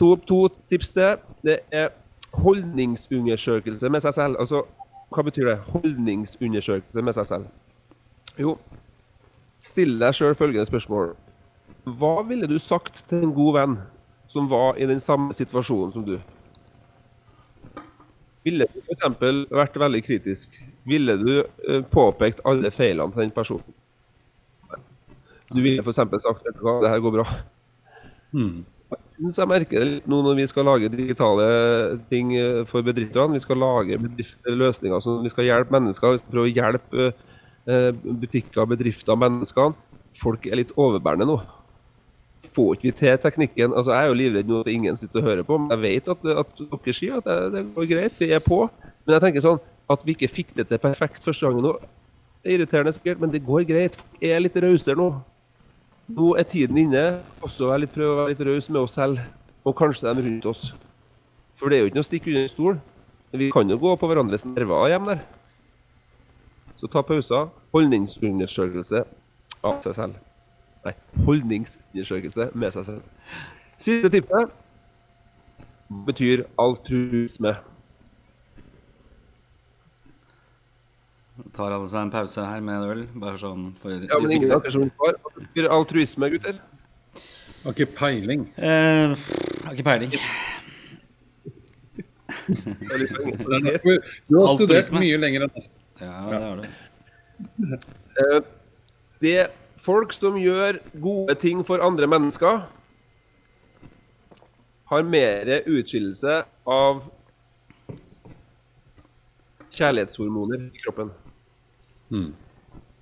B: To, to tips til. Det er holdningsundersøkelse med seg selv. Altså, hva betyr det? Holdningsundersøkelse med seg selv. Jo, still deg sjøl følgende spørsmål. Hva ville du sagt til en god venn som var i den samme situasjonen som du? Ville du f.eks. vært veldig kritisk? Ville du uh, påpekt alle feilene til den personen? Du ville f.eks. sagt vet du hva, det her går bra.
C: Mm.
B: synes jeg merker det litt nå når vi skal lage digitale ting eh, for bedriftene. Vi skal lage løsninger som vi skal hjelpe mennesker. Vi skal prøve å hjelpe eh, butikker, bedrifter, menneskene. Folk er litt overbærende nå. Får ikke vi til teknikken? Altså, Jeg er jo livredd nå at ingen sitter og hører på. Men jeg vet at, at dere sier at det, det går greit, vi er på. Men jeg tenker sånn at vi ikke fikk det til perfekt første gangen nå. Det er irriterende sikkert, men det går greit. Folk er litt rausere nå. Nå er tiden inne. Også prøve å være litt raus med oss selv, og kanskje dem rundt oss. For det er jo ikke noe å stikke under en stol. Vi kan jo gå på hverandres nerver hjemme der. Så ta pauser. Holdningsundersøkelse av seg selv. Nei, holdningsundersøkelse med seg selv. Siste tippet betyr altruisme.
A: Tar alle seg en pause her med en øl? Bare sånn for
B: Ja, men ingen av dere som har Hva betyr altruisme, gutter?
C: Har ikke peiling.
A: Eh, har ikke peiling.
B: Det er litt lenge. (laughs)
C: Du har studert mye lenger enn oss.
A: Ja, det har du.
B: Eh, Det er folk som gjør gode ting for andre mennesker, har mer utskillelse av kjærlighetshormoner i kroppen.
C: Hmm.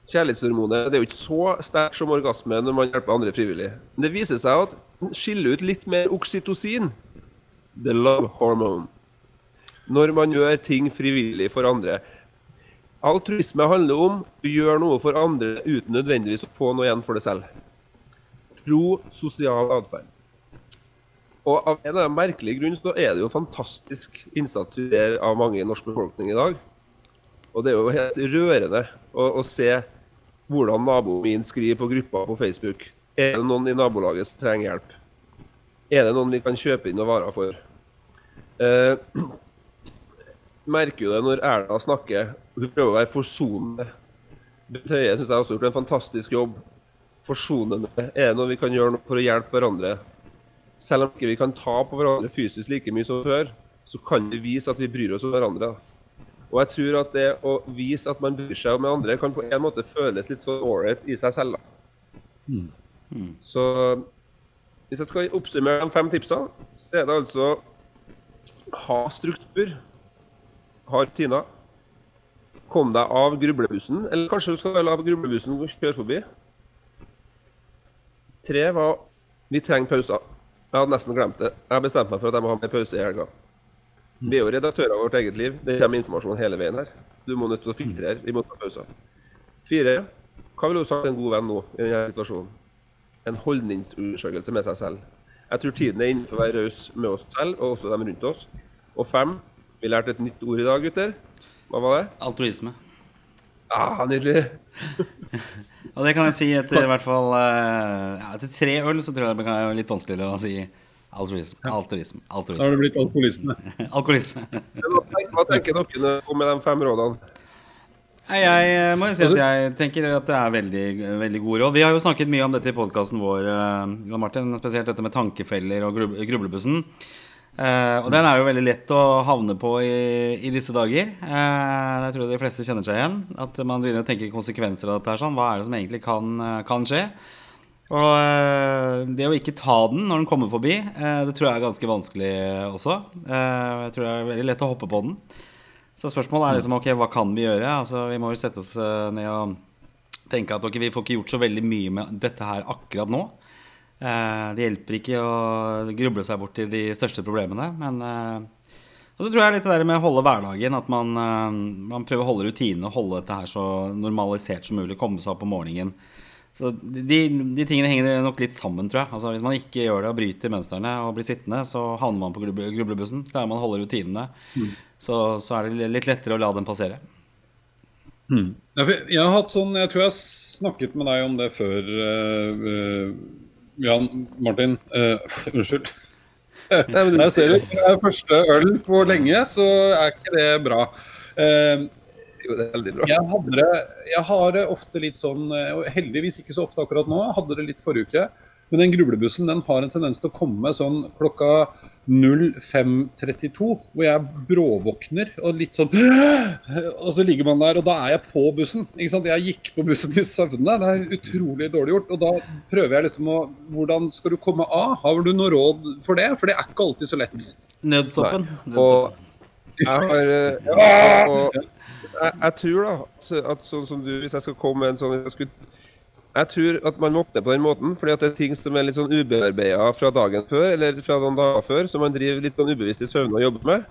B: Kjærlighetshormonet det er jo ikke så sterkt som orgasme når man hjelper andre frivillig. Men det viser seg at den skiller ut litt mer oksytocin, the love hormone, når man gjør ting frivillig for andre. Altruisme handler om å gjøre noe for andre uten nødvendigvis å få noe igjen for det selv. Pro-sosial atferd. Og av en eller annen merkelig grunn så er det jo fantastisk innsats vi ser av mange i norsk befolkning i dag. Og det er jo helt rørende å, å se hvordan naboen min skriver på gruppa på Facebook. Er det noen i nabolaget som trenger hjelp? Er det noen vi kan kjøpe inn noen varer for? Eh, merker jo det når Erna snakker. Hun prøver å være forsonende. Bent Høie syns jeg også har gjort en fantastisk jobb. Forsonende. Er det noe vi kan gjøre for å hjelpe hverandre? Selv om ikke vi kan ta på hverandre fysisk like mye som før, så kan vi vise at vi bryr oss om hverandre. Og jeg tror at det å vise at man bryr seg om andre, kan på en måte føles litt så ålreit i seg selv. da. Så hvis jeg skal oppsummere de fem tipsene, så er det altså ha struktur. Ha Tina. Kom deg av grublebussen, eller kanskje du skal la grublebussen kjøre forbi. Tre var vi trenger pauser. Jeg hadde nesten glemt det. Jeg bestemte meg for at jeg må ha mer pause i helga. Vi er jo redaktører av vårt eget liv. Det kommer informasjon hele veien her. Du må nødt til å filtrere. Vi må ta pauser. Fire. Hva ville du sagt til en god venn nå i denne situasjonen? En holdningsundersøkelse med seg selv. Jeg tror tiden er inne for å være raus med oss selv og også dem rundt oss. Og fem. Vi lærte et nytt ord i dag, gutter. Hva var det?
A: Altruisme.
B: Ah, nydelig. (laughs)
A: Og det kan jeg si etter i hvert fall eh, ja, Etter tre øl så tror jeg det er litt vanskeligere å si altruisme. Altruisme. altruisme.
C: Da har det blitt alkoholisme. (laughs)
A: Alkoholisme. (laughs)
B: Hva tenker, dere om med de fem rådene?
A: Jeg eh, må jo si at jeg tenker at det er veldig, veldig gode råd. Vi har jo snakket mye om dette i podkasten vår, eh, Jan Martin, spesielt dette med tankefeller og grub- grublebussen. Eh, og den er jo veldig lett å havne på i, i disse dager. Uh, jeg tror de fleste kjenner seg igjen. At man begynner å tenke konsekvenser av dette. her sånn. Hva er det som egentlig kan, eh, kan skje? Og uh, det å ikke ta den når den kommer forbi, det tror jeg er ganske vanskelig også. Jeg tror det er veldig lett å hoppe på den. Så spørsmålet er liksom ok, hva kan vi gjøre? Altså, vi må jo sette oss ned og tenke at ok, vi får ikke gjort så veldig mye med dette her akkurat nå. Eh, det hjelper ikke å gruble seg bort til de største problemene, men eh, Og så tror jeg litt det der med å holde hverdagen, at man, eh, man prøver å holde rutinene og holde dette her så normalisert som mulig, komme seg opp om morgenen. Så de, de tingene henger nok litt sammen, tror jeg. Altså Hvis man ikke gjør det og bryter mønstrene og blir sittende, så havner man på grublebussen. Klarer man å holde rutinene, så, så er det litt lettere å la dem passere.
C: Mm. Jeg har hatt sånn, jeg tror jeg har snakket med deg om det før, eh, eh, Jan Martin. uh, unnskyld. (laughs) Der ser du. Det er første øl på lenge, så er ikke det bra. Eh,
B: Jo, det er veldig bra.
C: jeg, hadde jeg har ofte litt sånn, eh, heldigvis ikke så ofte akkurat nå, hadde det litt forrige uke. Men den grublebussen den har en tendens til å komme sånn klokka 05.32, hvor jeg bråvåkner og litt sånn Og så ligger man der, og da er jeg på bussen. ikke sant? Jeg gikk på bussen i søvne. Det er utrolig dårlig gjort. Og da prøver jeg liksom å Hvordan skal du komme av? Har du noe råd for det? For det er ikke alltid så lett.
A: Nødstoppen.
B: Og jeg har eh, ja, og jeg, jeg tror da at, at sånn som du, hvis jeg skal komme med en sånn jeg, skulle, jeg tror at man våkner på den måten fordi at det er ting som er litt sånn ubearbeida fra dagen før eller fra noen dager før, som man driver litt sånn ubevisst i søvne og jobber med.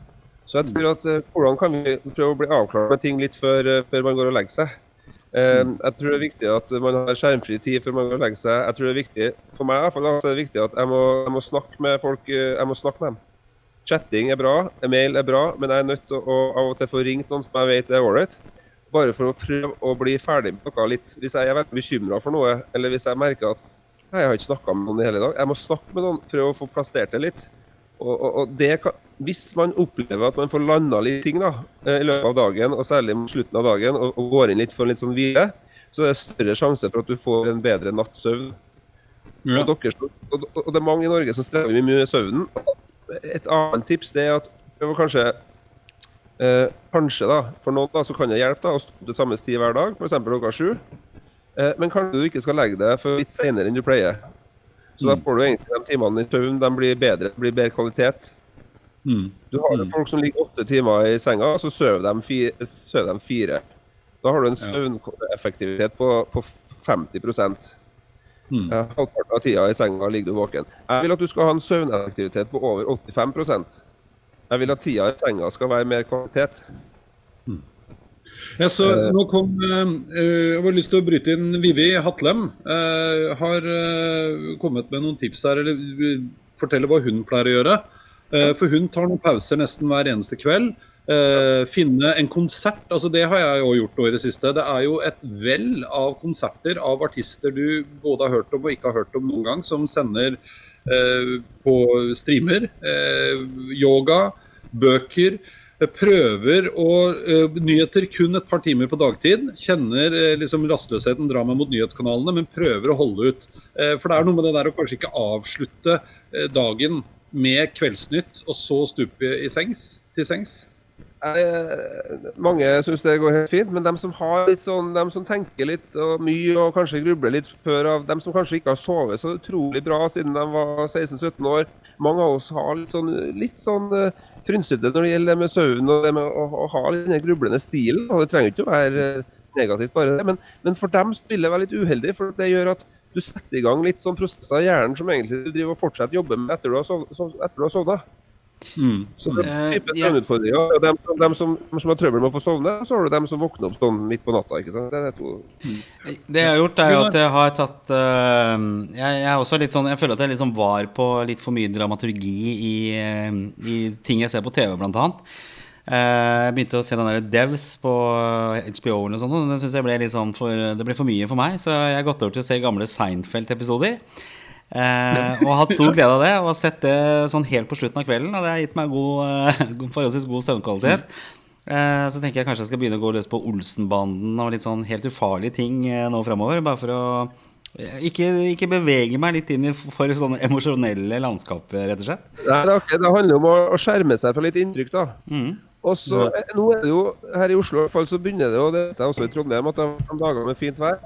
B: Så jeg tror at eh, hvordan kan vi prøve å bli avklart med ting litt før, eh, før man går og legger seg. Eh, jeg tror det er viktig at man har skjermfri tid før man går og legger seg. Jeg tror det er viktig, For meg i hvert fall, er det viktig at jeg må, jeg må snakke med folk. Jeg må snakke med dem. Chatting er bra, mail er bra, men jeg er nødt til å av og til få ringt noen som jeg vet er ålreit. Bare for å prøve å bli ferdig med noe litt. Hvis jeg er veldig bekymra for noe, eller hvis jeg merker at «Nei, jeg har ikke snakka med noen i hele dag, jeg må snakke med noen, prøve å få plassert det litt. Og, og, og det kan, Hvis man opplever at man får landa litt ting da, eh, i løpet av dagen, og særlig mot slutten av dagen, og, og går inn litt for en litt sånn hvile, så er det større sjanse for at du får en bedre natts søvn.
C: Ja.
B: Og, dere, og, det er mange i Norge som strever mye med søvnen. Et annet tips det er at prøv å kanskje eh, Kanskje da, for noen da, så kan det hjelpe da, å stå til samme tid hver dag, f.eks. klokka sju. Eh, men kanskje du ikke skal legge deg for litt senere enn du pleier. Så da får du egentlig de timene i søvn de blir bedre, blir bedre kvalitet.
C: Mm.
B: Du har jo folk som ligger åtte timer i senga, og så sover de, fi, sover de fire. Da har du en søvneffektivitet på, på 50
C: Mm.
B: Halvparten av tida i senga ligger du våken. Jeg vil at du skal ha en søvneffektivitet på over 85 Jeg vil at tida i senga skal være mer kvalitet.
C: Ja, så nå kom eh, eh, Jeg har lyst til å bryte inn Vivi Hatlem. eh, har eh, kommet med noen tips her, eller eh, forteller hva hun pleier å gjøre. Eh, for hun tar noen pauser nesten hver eneste kveld. Eh, finne en konsert. altså Det har jeg òg gjort nå i det siste. Det er jo et vell av konserter av artister du både har hørt om og ikke har hørt om noen gang, som sender eh, på streamer. Eh, yoga, bøker. eh, Prøver eh, Nyheter kun et par timer på dagtid. Kjenner eh, liksom rastløsheten dra meg mot nyhetskanalene, men prøver å holde ut. Eh, for det er noe med det der å kanskje ikke avslutte eh, dagen med Kveldsnytt, og så stupe i sengs, til sengs.
B: Jeg, mange syns det går helt fint, men de som har litt sånn, de som tenker litt og mye og kanskje grubler litt før av, De som kanskje ikke har sovet så utrolig bra siden de var 16-17 år Mange av oss har litt sånn, litt sånn uh, frynsete når det gjelder det med søvn og det med å, å ha den grublende stilen. og Det trenger ikke å være eh, negativt, bare det, men, men for dem vil det være litt uheldig. For det gjør at du setter i gang litt sånn prosesser i hjernen som egentlig du driver og fortsetter å jobbe med etter du har sov- sovna. Så det er
A: Eh,
B: type
A: ja.
B: søvnutfordringer. og de, dem, som, de, som har trøbbel med å få sovne, så har du dem som våkner opp sånn midt på natta. ikke sant? Det er to.
A: Det jeg har gjort, er jo at jeg har tatt uh, jeg, jeg er også litt sånn Jeg føler at jeg liksom var på litt for mye dramaturgi i, i ting jeg ser på TV, blant annet. Eh, Jeg begynte å se den der Devs på HBO, og sånt, og det, jeg ble sånn for, det ble for mye for meg. Så jeg har gått over til å se gamle Seinfeld-episoder. Eh, og hatt stor glede av det. Og har sett det sånn helt på slutten av kvelden. Og det har gitt meg god, eh, forholdsvis god søvnkvalitet. Eh, så tenker jeg kanskje jeg skal begynne å gå løs på Olsenbanden og litt sånn helt ufarlige ting eh, nå framover. Bare for å eh, ikke, ikke bevege meg litt inn i for sånne emosjonelle landskap, rett og slett.
B: Nei, det, det handler om å, å skjerme seg for litt inntrykk, da.
A: Mm.
B: Og så, Nå er det jo her i Oslo i hvert fall, så begynner det jo, det er også i Trondheim, at det er dager med fint vær.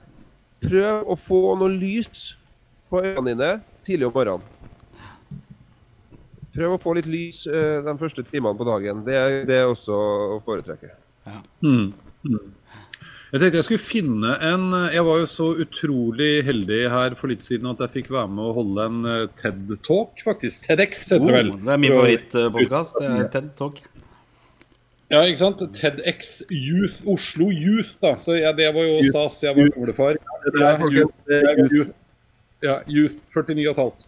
B: Prøv å få noe lys på øynene dine tidlig om morgenen. Prøv å få litt lys eh, de første timene på dagen. Det, er- det er også å foretrekke.
C: Mm. Mm. Jeg tenkte jeg skulle finne en Jeg var jo så utrolig heldig her for litt siden at jeg fikk være med å holde en eh, TED-talk, faktisk. TEDx heter det vel.
A: Oh, det er min
C: For Det
A: favorittpodkast. TED Talk.
C: Ja, ikke sant? TEDx Youth, Oslo Youth, da. Så ja, det var jo stas. Jeg var julefar. Ja, ja, Youth, ja, Youth 49 og et halvt.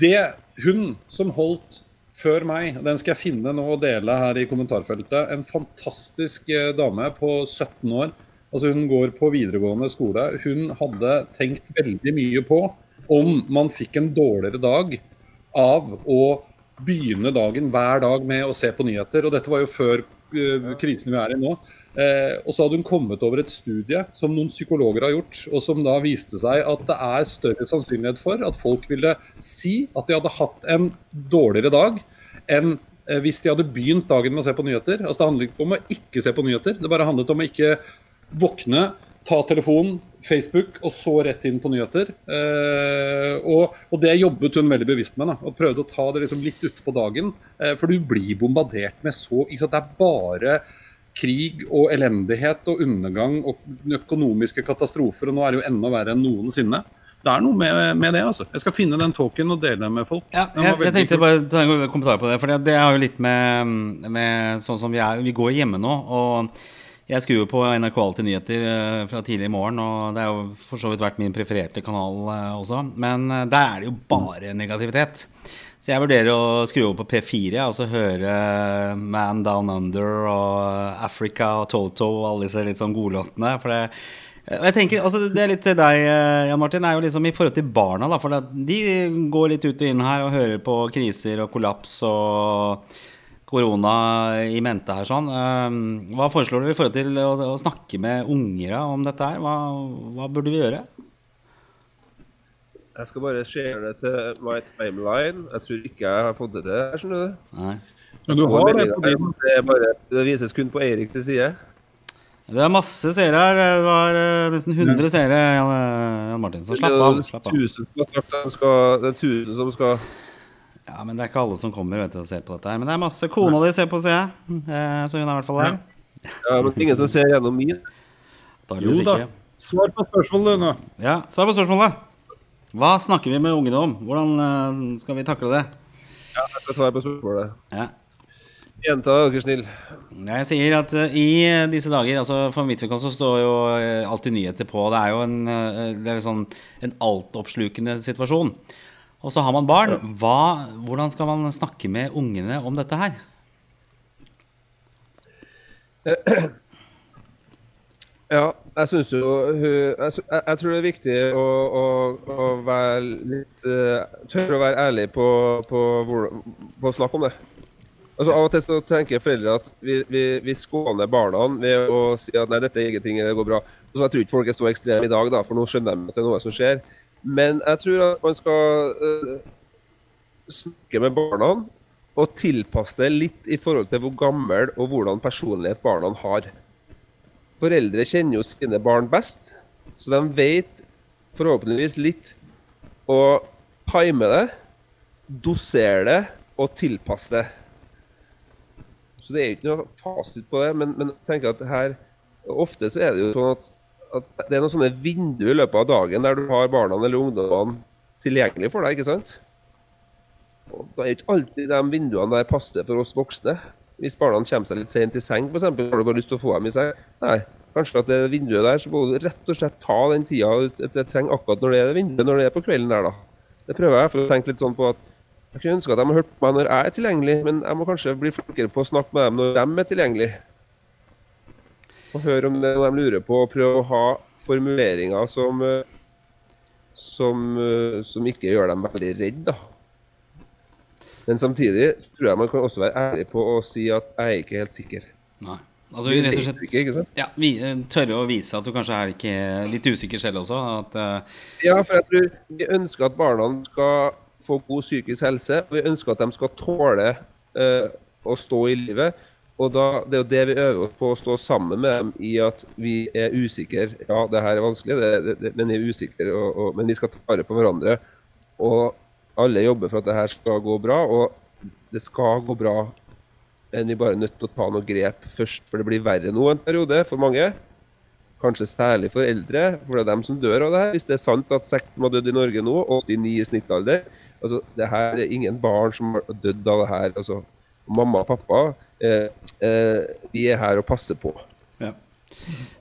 C: Det hun som holdt før meg, den skal jeg finne nå og dele her i kommentarfeltet. En fantastisk eh, dame på 17 år. Altså Hun går på videregående skole. Hun hadde tenkt veldig mye på om man fikk en dårligere dag av å begynne dagen hver dag med å se på nyheter. Og dette var jo før uh, krisen vi er i nå. Eh, og så hadde hun kommet over et studie som noen psykologer har gjort, og som da viste seg at det er større sannsynlighet for at folk ville si at de hadde hatt en dårligere dag enn eh, hvis de hadde begynt dagen med å se på nyheter. Altså Det handlet ikke om å ikke se på nyheter, det bare handlet om å ikke våkne, ta telefonen, Facebook og så rett inn på nyheter. Eh, og, og, det jobbet hun veldig bevisst med. da, og Prøvde å ta det liksom litt utpå dagen. Eh, for du blir bombardert med så ikke sant, Det er bare krig og elendighet og undergang og økonomiske katastrofer. Og nå er det jo enda verre enn noensinne. Det er noe med, med, det. altså. Jeg skal finne den talken og dele den med folk.
A: Ja, jeg, jeg, tenkte bare ta en kommentar på det. For det er jo litt med, med sånn som vi er. Vi går hjemme nå. og jeg skrur på NRK Alltid nyheter eh, fra tidlig i morgen, og det har jo for så vidt vært min prefererte kanal eh, også. Men eh, der er det jo bare negativitet. Så jeg vurderer å skru over på P4, altså høre Man Down Under og Africa og Toto og alle disse litt sånn godlåtene. For det, jeg tenker, altså Det er litt til deg, Jan Martin. er jo liksom I forhold til barna, da. For de går litt ut og inn her og hører på kriser og kollaps og korona i mente her sånn. Hva foreslår du i forhold til å, å snakke med unger om dette her? Hva, hva burde vi gjøre?
B: Jeg skal bare share det til my timeline. Jeg tror ikke jeg har fått det til. skjønner du?
A: Nei.
C: Men du har det på din
B: det, bare, det vises kun på Eirik til side.
A: Det er masse seere her. Det var uh, nesten 100 ja. seere, Jan, Jan Martin. Så slapp av. Slapp av.
B: Tusen som skal, det er tusen som skal
A: Ja, men det er ikke alle som kommer vet du, og ser på dette her. Men det er masse. Kona di ser på, ser jeg. Eh, så hun er i hvert fall der.
B: Ja. ja, men ingen som ser gjennom min.
C: Jo da. Svar på spørsmålet nå.
A: Ja, svar på spørsmålet. Hva snakker vi med ungene om? Hvordan uh, skal vi takle det?
B: Ja, jeg skal svare på spørsmålet.
A: Ja.
B: er ikke snill.
A: Jeg sier at uh, i disse dager altså For mitt vedkommende så står jo alltid nyheter på. Det er jo en, det er sånn, en altoppslukende situasjon. Og så har man barn. Hva, hvordan skal man snakke med ungene om dette her? (clears throat)
B: Ja, jeg syns jo jeg, jeg, tror det er viktig å, å, å være litt uh, Tørre å være ærlig på, på, på, å snakke om det. Altså Av og til så tenker foreldre at vi, vi, vi skåner barna ved å si at nei, dette er ingenting, det går bra. Så Jeg tror ikke folk er så ekstreme i dag, da, for nå skjønner de at det er noe som skjer. Men jeg tror at man skal uh, snakke med barna og tilpasse det litt i forhold til hvor gammel og hvordan personlighet barna har. Foreldre kjenner jo sine barn best, så de vet forhåpentligvis litt å time det, dosere det og tilpasse det. Så det er ikke noe fasit på det, men, men tenker at her ofte så er det jo sånn at, at det er noen sånne vinduer i løpet av dagen der du har barna eller ungdommene tilgjengelig for deg, ikke sant? Og da er ikke alltid de vinduene der passer for oss voksne. Hvis barna kommer seg litt sent i seng, f.eks., har du bare lyst til å få dem i seng? Nei. Kanskje at det vinduet der, så må du rett og slett ta den tida jeg trenger akkurat når det er det vinduet, når det er på kvelden der, da. Det prøver jeg for å tenke litt sånn på at jeg kunne ønske at de har hørt på meg når jeg er tilgjengelig, men jeg må kanskje bli flinkere på å snakke med dem når de er tilgjengelig. Og høre om det er de lurer på, og prøve å ha formuleringer som, som, som ikke gjør dem veldig redde, da. Men samtidig tror jeg man kan også være ærlig på å si at jeg er ikke helt sikker.
A: Nei. Altså, rett og slett ikke, ja, vi, tørre å vise at du kanskje er ikke, litt usikker selv også. At, uh...
B: Ja, for jeg tror vi ønsker at barna skal få god psykisk helse. Vi ønsker at de skal tåle uh, å stå i livet. Og da, Det er jo det vi øver oss på, å stå sammen med dem i at vi er usikre. Ja, det her er vanskelig, det, det, men vi er usikre, og, og, men vi skal ta vare på hverandre. Og alle jobber for at det her skal gå bra, og det skal gå bra. Men vi bare er nødt til å ta noen grep først, for det blir verre nå en periode for mange. Kanskje særlig for eldre, for det er dem som dør av det her. Hvis det er sant at sekten har dødd i Norge nå, 89 i snittalder altså, Det her er ingen barn som har dødd av det her. altså Mamma og pappa, eh, eh, vi er her og passer på.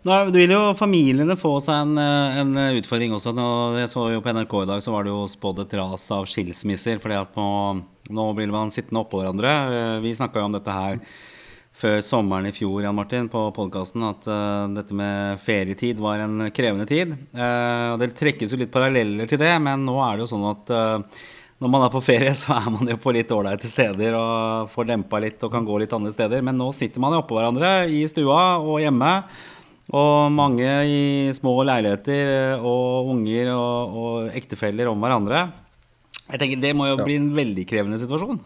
A: Nå vil jo familiene få seg en, eh, en utfordring også. Nå, jeg så jo På NRK i dag så var det jo spådd et ras av skilsmisser. fordi at nå, nå blir man sittende oppå hverandre. Eh, vi snakka jo om dette her før sommeren i fjor Jan Martin, på podkasten at uh, dette med ferietid var en krevende tid. Uh, og Det trekkes jo litt paralleller til det, men nå er det jo sånn at uh, når man er på ferie, så er man jo på litt ålreite steder og får dempa litt og kan gå litt andre steder. Men nå sitter man jo oppå hverandre i stua og hjemme. Og mange i små leiligheter eh, og unger og, og ektefeller om hverandre. Jeg tenker Det må jo bli en veldig krevende situasjon.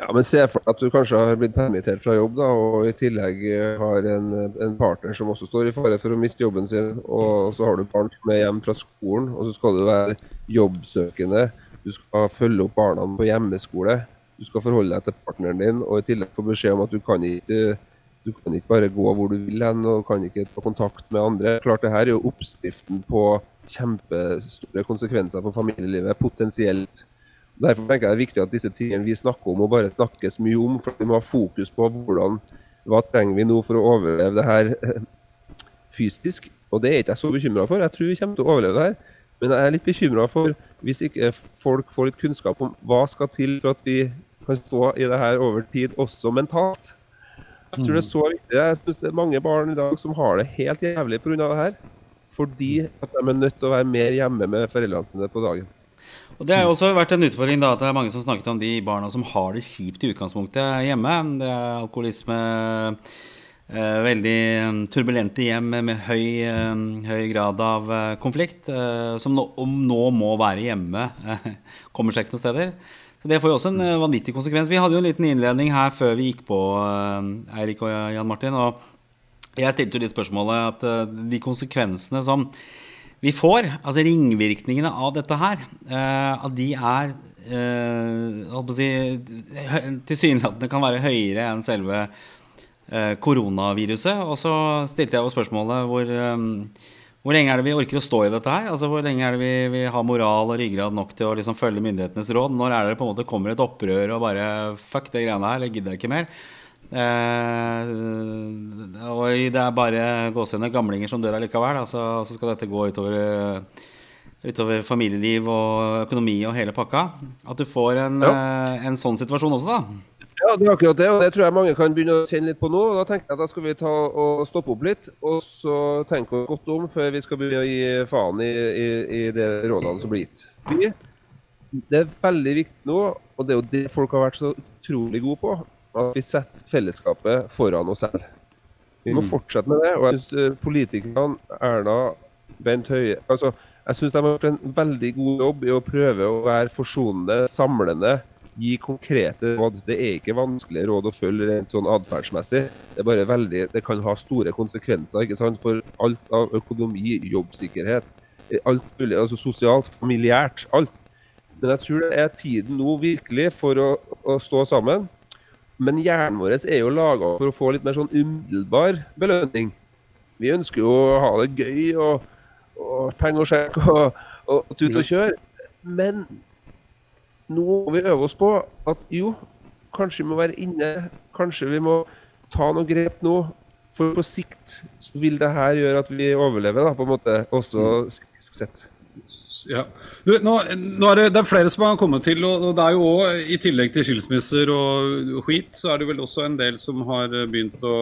B: Ja, men Se for deg at du kanskje har blitt permittert fra jobb, da, og i tillegg eh, har en, en, partner som også står i fare for å miste jobben sin. Og så har du barn med hjem fra skolen, og så skal du være jobbsøkende. Du skal følge opp barna på hjemmeskole. Du skal forholde deg til partneren din, og i tillegg få beskjed om at du kan ikke du kan ikke bare gå hvor du vil hen og kan ikke ta kontakt med andre. Klart det her er jo oppskriften på kjempestore konsekvenser for familielivet, potensielt. Derfor tenker jeg det er viktig at disse tingene vi snakker om, må bare snakkes mye om. For vi må ha fokus på hvordan, hva trenger vi nå for å overleve det her fysisk. Og det er ikke jeg så bekymra for. Jeg tror vi kommer til å overleve det her. Men jeg er litt bekymra for hvis ikke folk får litt kunnskap om hva skal til for at vi kan stå i det her over tid, også mentalt. Jeg tror det er så viktig. Jeg synes det er mange barn i dag som har det helt jævlig pga. det her. Fordi at de er nødt til å være mer hjemme med foreldrene sine på dagen.
A: Og Det har jo også vært en utfordring da, at det er mange som snakket om de barna som har det kjipt i utgangspunktet hjemme. Det er alkoholisme, veldig eh, turbulente hjem med høy, eh, høy grad av eh, konflikt, eh, som nå, nå må være hjemme. (laughs) kommer seg ikke noen steder. Så Det får jo også en eh, vanvittig konsekvens. Vi hadde jo en liten innledning her før vi gikk på, Eirik og Jan Martin. og Jeg stilte jo litt spørsmålet at de konsekvensene som vi får, altså ringvirkningene av dette her, at de er eh, si, tilsynelatende kan være høyere enn selve koronaviruset. Og så stilte jeg jo spørsmålet hvor, um, hvor lenge er det vi orker å stå i dette her? Altså Hvor lenge er det vi, vi har moral og ryggrad nok til å liksom følge myndighetenes råd? Når er det på en måte kommer et opprør og bare Fuck det greiene her, det gidder jeg ikke mer. Eh, og det er bare gåsehudene gamlinger som dør allikevel. Altså, så skal dette gå utover, utover, familieliv og økonomi og hele pakka. At du får en, ja. Eh, en sånn situasjon også, da.
B: Ja, det er akkurat det, og det tror jeg mange kan begynne å kjenne litt på nå. og Da tenker jeg at da skal vi ta og stoppe opp litt, og så tenke oss godt om før vi skal begynne å gi faen i, i, i de rådene som blir gitt. Fordi det er veldig viktig nå, og det er jo det folk har vært så utrolig gode på, at vi setter fellesskapet foran oss selv. Vi må mm. fortsette med det. Og jeg syns eh, politikerne, Erna, Bent Høie altså, Jeg syns de har gjort en veldig god jobb i å prøve å være forsonende, samlende, gi konkrete råd. Det er ikke vanskelige råd å følge rent sånn atferdsmessig. Det er bare veldig, det kan ha store konsekvenser ikke sant? for alt av økonomi, jobbsikkerhet, alt mulig, altså sosialt, familiært, alt. Men jeg tror det er tiden nå virkelig for å, å stå sammen men hjernen vår er jo laga for å få litt mer sånn umiddelbar belønning. Vi ønsker jo å ha det gøy og, og penger og sjekk og, og, tut og kjør. Men nå må vi øve oss på at jo, kanskje vi må være inne. Kanskje vi må ta noen grep nå. For på sikt så vil det her gjøre at vi overlever, da, på en måte, også mm. psykisk sett.
C: Ja. Du, nå, nå, er det, det, er flere som har kommet til, og, det er jo også, i tillegg til skilsmisser og skit, så er det vel også en del som har begynt å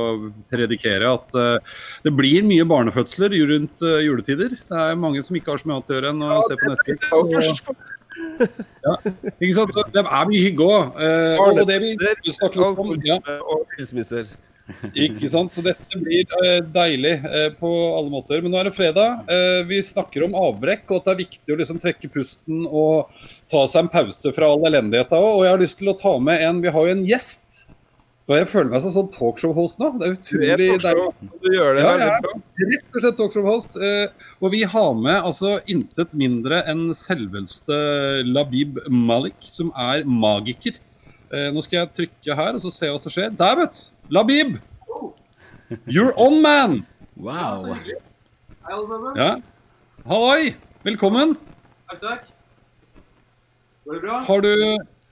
C: predikere at uh, det blir mye barnefødsler rundt uh, juletider. Det er mange som ikke har så mye annet å gjøre enn å ja, se på Netflix. (laughs) Ja, ikke sant? Så det er mye hygge òg. Uh, og det vi snakker om ja.
B: Og skilsmisser.
C: Ikke sant. Så dette blir eh, deilig eh, på alle måter. Men nå er det fredag. Eh, vi snakker om avbrekk, og at det er viktig å liksom trekke pusten og ta seg en pause fra all elendigheta òg. Og jeg har lyst til å ta med en Vi har jo en gjest. Og jeg føler meg som sånn talkshow-host nå. Det er utrolig deilig.
B: Du gjør det ja, ja,
C: Rett og slett talkshow-host. Og vi har med altså intet mindre enn selveste Labib Malik, som er magiker. Nå skal jeg trykke her, og så se hva som skjer. Der, vet du! Labib! You're on, man!
A: Wow.
C: Ja. Halloi! Velkommen.
D: Takk, takk. Går det bra?
C: Har du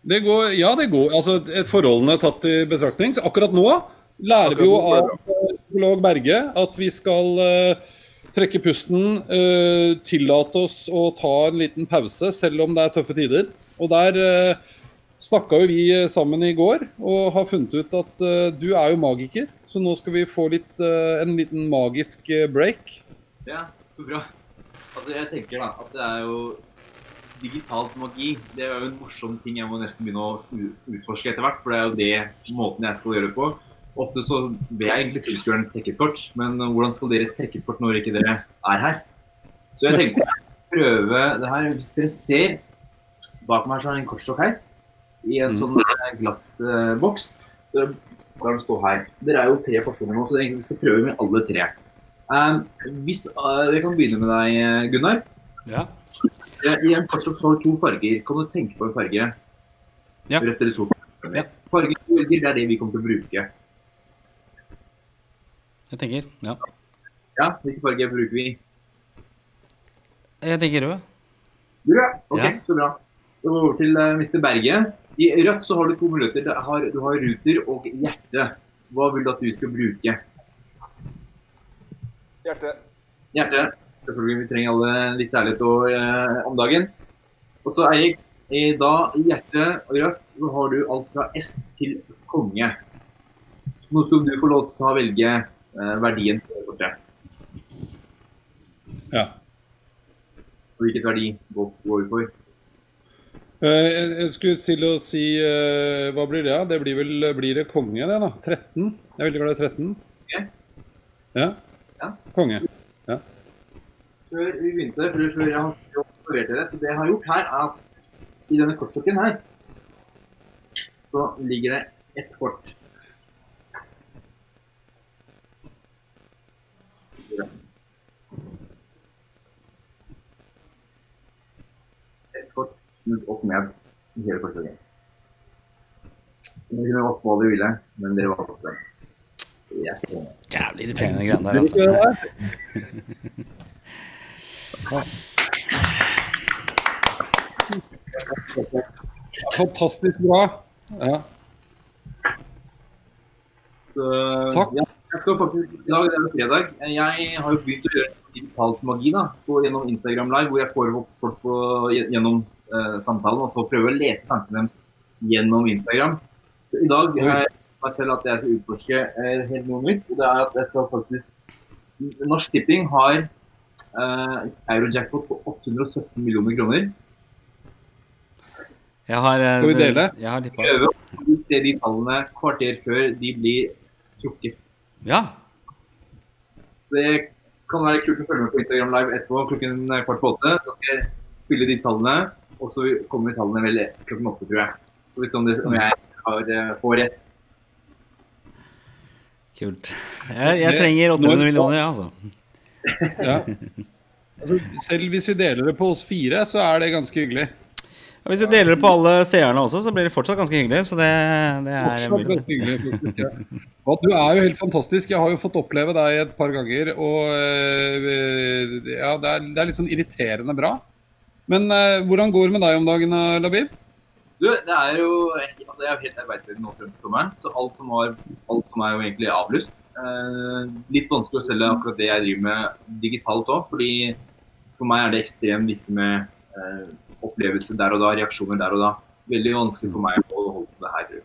C: det går, Ja, det går. Altså, forholdene tatt i betraktning. Så akkurat nå lærer vi jo av psykolog Berge at vi skal uh, trekke pusten, uh, tillate oss å ta en liten pause selv om det er tøffe tider. Og der uh, snakka jo vi sammen i går og har funnet ut at uh, du er jo magiker. Så nå skal vi få litt, uh, en liten magisk break.
D: Ja, så bra. Altså, jeg tenker da at det er jo digitalt magi det er jo en morsom ting jeg må nesten begynne å utforske etter hvert. For det er jo det måten jeg skal gjøre det på. Ofte så ber jeg egentlig tilskueren trekke et kort, men hvordan skal dere trekke et kort når ikke dere er her? Så jeg tenkte prøve det her. Hvis dere ser bak meg så er det en kortstokk her. I en sånn eh, glassboks. Så lar den stå her. Dere er jo tre personer nå, så vi skal prøve med alle tre. Um, hvis, uh, vi kan begynne med deg, eh, Gunnar.
A: Ja.
D: I en kortstokk har du to farger. Kan du tenke på en farge?
A: Ja.
D: Rett eller sort?
A: Ja.
D: Farger du velger, det er det vi kommer til å bruke.
A: Jeg tenker. Ja.
D: Ja, Hvilken farge bruker vi?
A: Jeg tenker rød.
D: Rød. Ok,
A: Ja.
D: så bra. Så går vi over til Mr. Berge. I rødt så har du to muligheter. Du har, du har ruter og hjerte. Hva vil du at du skal bruke?
B: Hjerte.
D: Hjerte. Selvfølgelig, vi trenger alle litt særlighet og, eh, om dagen. Og så Eirik, i da i hjerte og rødt så har du alt fra S til konge. Så nå skal du få lov til å velge eh, verdien på det kortet.
C: Ja.
D: Og hvilket verdi går vi for?
C: Eh, Jeg skulle til å si eh, Hva blir det? Det blir vel blir det konge, det, da. 13. Jeg er veldig glad i 13.
D: Konge?
C: Ja.
D: Ja.
C: Konge. Ja.
D: Før vi begynte, før, før jeg har observert dere, så det jeg har gjort her, er at i denne kortstokken her, så ligger det ett kort. Ett kort snudd opp ned i hele kortstokken. Dere kunne valgt hva dere ville, men dere valgte det. Jeg er.
A: Jævlig irriterende greiene der, altså.
C: Fantastisk bra. Ja.
D: Så,
C: Takk.
D: Ja, jeg skal faktisk, I dag det er det fredag. Jeg har jo begynt å gjøre digitalt magi da, på, gjennom Instagram Live, hvor jeg får opp folk på, gjennom eh, samtalen og så prøver å lese tankene deres gjennom Instagram. Så I dag har jeg meg selv at jeg skal utforske eh, helt noe nytt. og det er at jeg skal faktisk Norsk Tipping har uh, eurojackpot på 817 millioner kroner.
A: Jeg har,
C: Skal vi dele?
A: Jeg har tippa.
D: Prøve å se de tallene kvarter før de blir trukket.
A: Ja.
D: Så det kan være kult å følge med på Instagram Live etterpå klokken kvart på åtte. Da skal jeg spille de tallene, og så kommer tallene vel klokken åtte, tror jeg. Hvis om, det, om jeg har, eh, får rett.
A: Kult. Jeg, jeg trenger 800 millioner, ja, altså.
C: ja. Altså, selv hvis vi deler det på oss fire, så er det ganske hyggelig.
A: Hvis vi deler det på alle seerne også, så blir det fortsatt ganske hyggelig. Så det, det er mulig.
C: hyggelig, ja. Du er jo helt fantastisk. Jeg har jo fått oppleve deg et par ganger, og eh, ja, det er, det er litt sånn irriterende bra. Men eh, hvordan går det med deg om dagen, eh, Labib?
D: Du, det er jo altså Jeg er helt arbeidsledig nå frem til sommeren, så alt som, var, alt som er jo egentlig avlyst. Eh, litt vanskelig å selge akkurat det jeg driver med digitalt òg, fordi for meg er det ekstremt viktig med eh, opplevelse der og da, reaksjoner der og da. Veldig vanskelig for meg å holde på det her.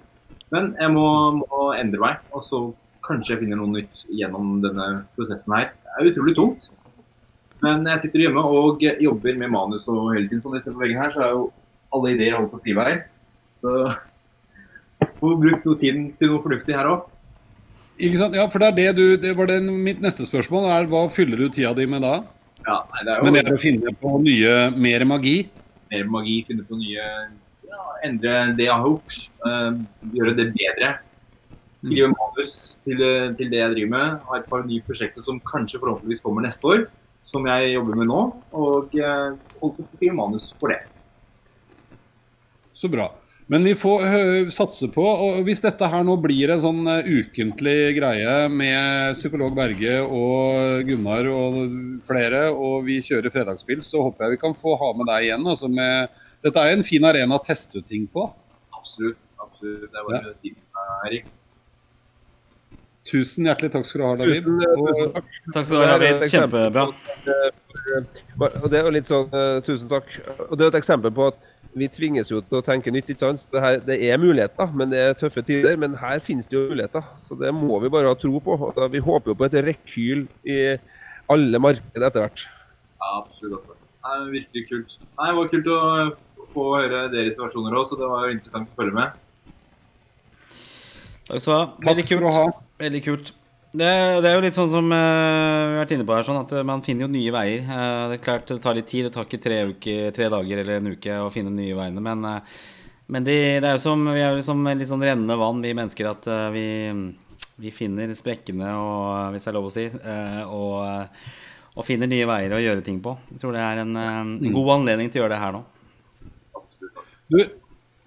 D: Men jeg må, må endre meg, og så kanskje jeg finner noe nytt gjennom denne prosessen her. Det er utrolig tungt. Men jeg sitter hjemme og jobber med manus og hele tiden. Som dere ser på veggen her, så er jo alle ideer jeg holder på å skrive her. Så får brukt noe tiden til noe fornuftig her òg.
C: Ikke sant? Ja, for det er det du Det var det mitt neste spørsmål. Er, hva fyller du tida di med da?
D: Ja, nei, det er jo
C: Men det er å finne på nye, mer magi?
D: mer magi, finne på nye ja, Endre det jeg har gjort. Uh, gjøre det bedre. Skrive manus til, eh, til det jeg driver med. Har et par nye prosjekter som kanskje forhåpentligvis kommer neste år. Som jeg jobber med nå. Og holdt holder på å skrive manus for det.
C: Så bra. Men vi får satse på, og hvis dette her nå blir en sånn eh, ukentlig greie med psykolog Berge og Gunnar og flere, og vi kjører fredagsspill, så håper jeg vi kan få ha med deg igjen. Altså med, dette er en fin arena å teste ut ting på.
D: Absolutt. absolutt. Det er bare å si Erik.
C: Tusen hjertelig takk skal du ha, David.
B: Tusen, tusen takk.
A: Takk skal du ha, David. Kjempebra.
B: Og det er litt sånn, eh, Tusen takk. Og det er et eksempel på at vi tvinges jo til å tenke nytt. ikke sant? Det, her, det er muligheter, men det er tøffe tider. Men her finnes det jo muligheter. Så det må vi bare ha tro på. Vi håper jo på et rekyl i alle markeder etter hvert.
D: Ja, absolutt. altså. Det er virkelig kult. Nei, Det var kult å få høre deres versjoner òg, så det var jo interessant å følge med.
A: Takk skal du ha. Veldig kult. Veldig kult. Det, det er jo litt sånn som uh, vi har vært inne på her, sånn at eh, man finner jo nye veier. Uh, det er klart det tar litt tid. Det tar ikke tre, uker, tre dager eller en uke å finne de nye veiene. Men, uh, men de, det er jo som, vi er jo som litt sånn rennende vann, vi mennesker, at vi, vi finner sprekkene, og, hvis det er lov å si, og, og finner nye veier å gjøre ting på. Jeg tror det er en, en god anledning til å gjøre det her nå.
C: Du,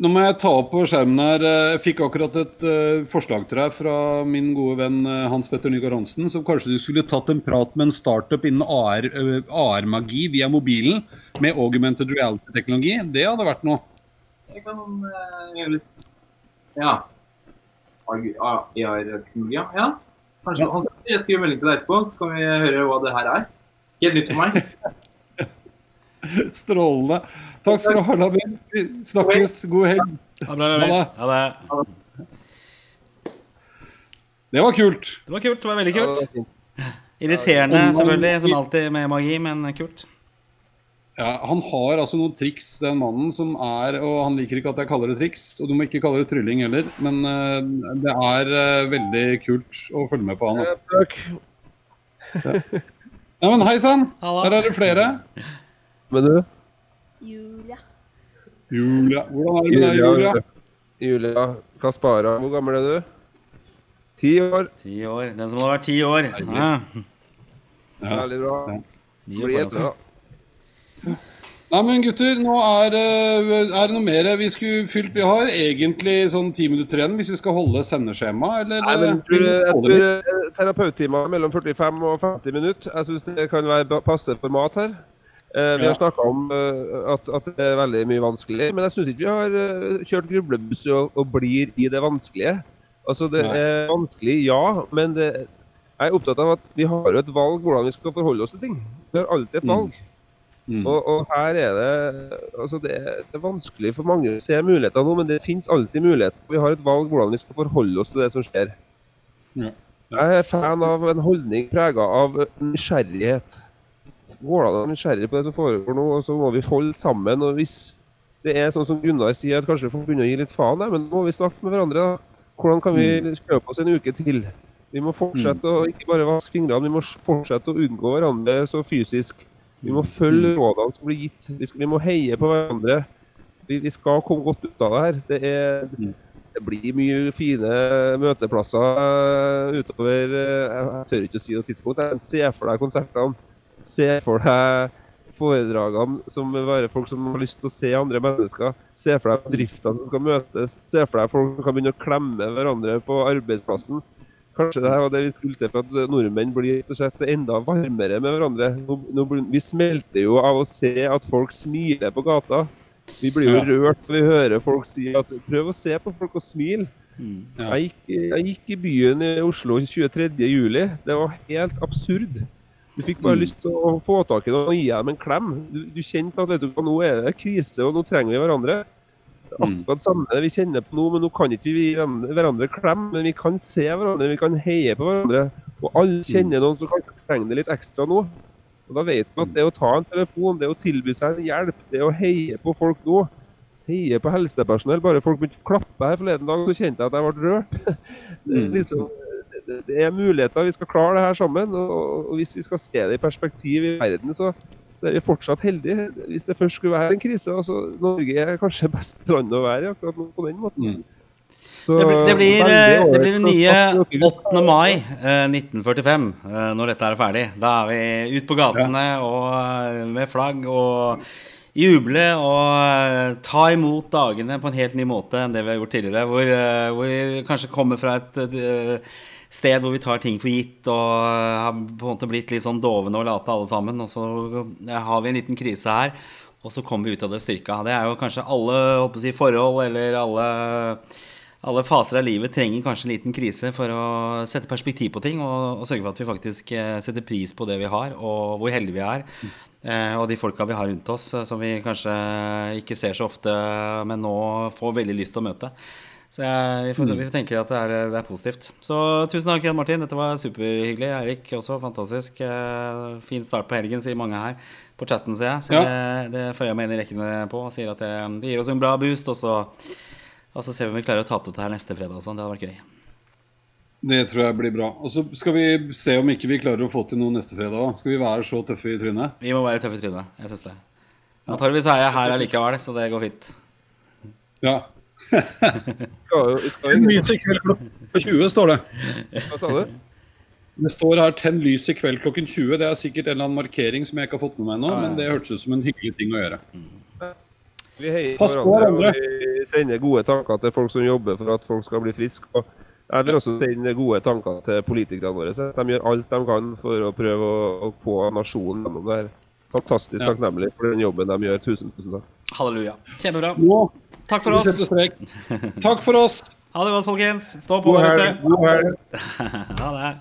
C: nå må jeg ta opp på skjermen her. eh, Jeg fikk akkurat et eh, forslag til deg fra min gode venn eh, Hans Petter Nygaard Hansen. Som kanskje du skulle tatt en prat med en startup innen AR, eh, AR-magi via mobilen med augmented reality-teknologi. Det hadde vært noe.
D: Jeg kan eh, gjøre litt Ja. AR-teknologi, ja. ja. Kanskje han, Jeg skriver melding til deg etterpå, så kan vi høre hva det her er. Helt nytt for meg. (laughs)
C: Strålende. Takk skal du ha, Lavin. Vi Snakkes. God helg.
A: Ha det
C: Ha det.
A: Ha det.
C: Det var kult.
A: Det var kult. Det var veldig kult.
B: det.
A: Irriterende selvfølgelig, som alltid med magi, men kult.
C: Ja, han har altså noen triks, den mannen, som er Og han liker ikke at jeg kaller det triks, og du må ikke kalle det trylling heller, men uh, det er uh, veldig kult å følge med på han. Altså.
B: Takk.
C: Ja, men hei sann!
A: her
C: Der er det flere.
B: Men du?
E: Julia.
C: Julia. Hvordan er det med deg, Julia?
B: Julia Kaspara, hvor gammel er du? Ti år.
A: Ti år. Den som har vært ti år. Ja.
C: Ja.
B: Veldig bra.
C: Ja.
A: Foran seg.
C: Nei, men gutter, nå er, eh, er det noe mer vi skulle fylt? Vi har egentlig sånn ti minutter igjen hvis vi skal holde sendeskjema, eller?
B: Nei, men
C: eh,
B: jeg tror, terapeuttimer mellom 45 og 50 minutter. Jeg syns det kan være passe format her. Eh, vi har snakka om uh, at, at det er veldig mye vanskelig, men jeg syns ikke vi har uh, kjørt grublebuss og, og blir i det vanskelige. Altså, det
C: Nei.
B: er vanskelig, ja, men det, jeg er opptatt av at vi har jo et valg hvordan vi skal forholde oss til ting. Vi har alltid et
C: Mm.
B: valg.
C: Mm.
B: Og, og her er det altså det, er- det er vanskelig for mange å se muligheter nå, men det finnes alltid muligheter. Vi har et valg hvordan vi skal forholde oss til det som skjer.
C: Ja.
B: Jeg er fan av en holdning prega av nysgjerrighet. Går an å være nysgjerrig på det som foregår nå, og så må vi holde sammen. og Hvis det er sånn som Gunnar sier, at kanskje folk begynner å gi litt faen, men nå må vi snakke med hverandre. da. Hvordan kan vi kjøpe oss en uke til? Vi må fortsette å ikke bare vaske fingrene, vi må fortsette å unngå hverandre så fysisk. Vi må følge rådene som blir gitt. Vi, skal, vi må heie på hverandre. Vi, vi skal komme godt ut av det her. Det, er, det blir mye fine møteplasser eh, utover eh, jeg tør ikke å si noe tidspunkt. Jeg ser for deg konsertene. Se for deg foredragene som vil være folk som har lyst til å se andre mennesker. Se for deg bedriftene som skal møtes. Se for deg folk som kan begynne å klemme hverandre på arbeidsplassen. Kanskje det her var det vi skulle til for at nordmenn blir enda varmere med hverandre. Nå, nå, vi smelter jo av å se at folk smiler på gata. Vi blir jo rørt når vi hører folk si at prøv å se på folk og smile.
C: Ja.
B: Jeg, gikk, jeg gikk i byen i Oslo 23. juli. Det var helt absurd. Du fikk bare
C: Mm.
B: lyst til å få tak i noen og gi dem en klem. Du, du kjente at vet du, nå er det krise, og nå trenger vi hverandre. Er
C: Mm.
B: Akkurat samme vi kjenner på nå, men nå kan ikke vi gi hverandre klem. Men vi kan se hverandre, vi kan heie på hverandre. Og alle
C: Mm.
B: kjenner noen som kanskje trenger det litt ekstra nå. Og da vet man at det å ta en telefon, det å tilby seg en hjelp, det å heie på folk nå Heie på helsepersonell. Bare folk begynte å klappe her forleden dag, så kjente jeg at jeg ble rørt. (laughs) Det
C: Mm.
B: liksom, det, er muligheter. Vi skal klare det her sammen. Og, og hvis vi skal se det i perspektiv i verden, så er vi fortsatt heldige. Hvis det først skulle være en krise altså Norge er kanskje (laughs) beste landet å være i akkurat nå på den måten.
C: Mm.
B: Så,
A: Det blir, det blir, eh, det blir
B: ålreit.
A: nye
B: Takk til dere.
A: 8. mai eh, 1945, eh, når dette er ferdig. Da er vi ute på gatene og eh, med flagg og juble og eh, ta imot dagene på en helt ny måte enn det vi har gjort tidligere. Hvor, eh, hvor vi kanskje kommer fra et eh, sted hvor vi tar ting for gitt og har på en måte blitt litt sånn dovne og late alle sammen. Og så har vi en liten krise her, og så kommer vi ut av det styrka. Det er jo kanskje alle på å si, forhold eller alle alle faser av livet trenger kanskje en liten krise for å sette perspektiv på ting og, og sørge for at vi faktisk eh, setter pris på det vi har, og hvor heldige vi er. Eh, og de folka vi har rundt oss, eh, som vi kanskje ikke ser så ofte, men nå får veldig lyst til å møte. Så jeg, vi, får, vi får tenke at det er, det er positivt. Så tusen takk igjen, Martin. Dette var superhyggelig. Eirik også, fantastisk. Eh, fin start på helgen, sier mange her. På chatten, ser jeg. Så
C: Ja.
A: det, det føyer jeg meg inn i rekkene på. og Sier at det, det gir oss en bra boost. Og så, og så ser vi om vi klarer å tape dette her neste fredag også. Det hadde vært gøy.
C: Det tror jeg blir bra. Og så skal vi se om ikke vi klarer å få til noe neste fredag òg. Skal vi være så tøffe i trynet?
A: Vi må være tøffe i trynet. Jeg syns det. Antakeligvis er jeg her allikevel, så det går fint.
C: Ja. (laughs)
B: Skal vi skal
C: Tenn lys i kveld klokken (laughs) 20, står det.
B: Hva sa du?
C: Det står her 'tenn lys i kveld klokken 20'. Det er sikkert en eller annen markering som jeg ikke har fått med meg ennå, men det hørtes ut som en hyggelig ting å gjøre.
B: Vi heier
C: Pass på
B: hverandre, og vi sender gode tanker til folk som jobber for at folk skal bli friske. Og jeg vil også sende gode tanker til politikerne våre. De gjør alt de kan for å prøve å, få nasjonen gjennom det her. Fantastisk
C: Ja.
B: takknemlig for den jobben de gjør. Tusen, tusen takk.
A: Halleluja. Kjempebra. Takk for oss.
C: Takk for oss.
A: Ha det godt, folkens. Stå på der ute. (laughs) Ha det.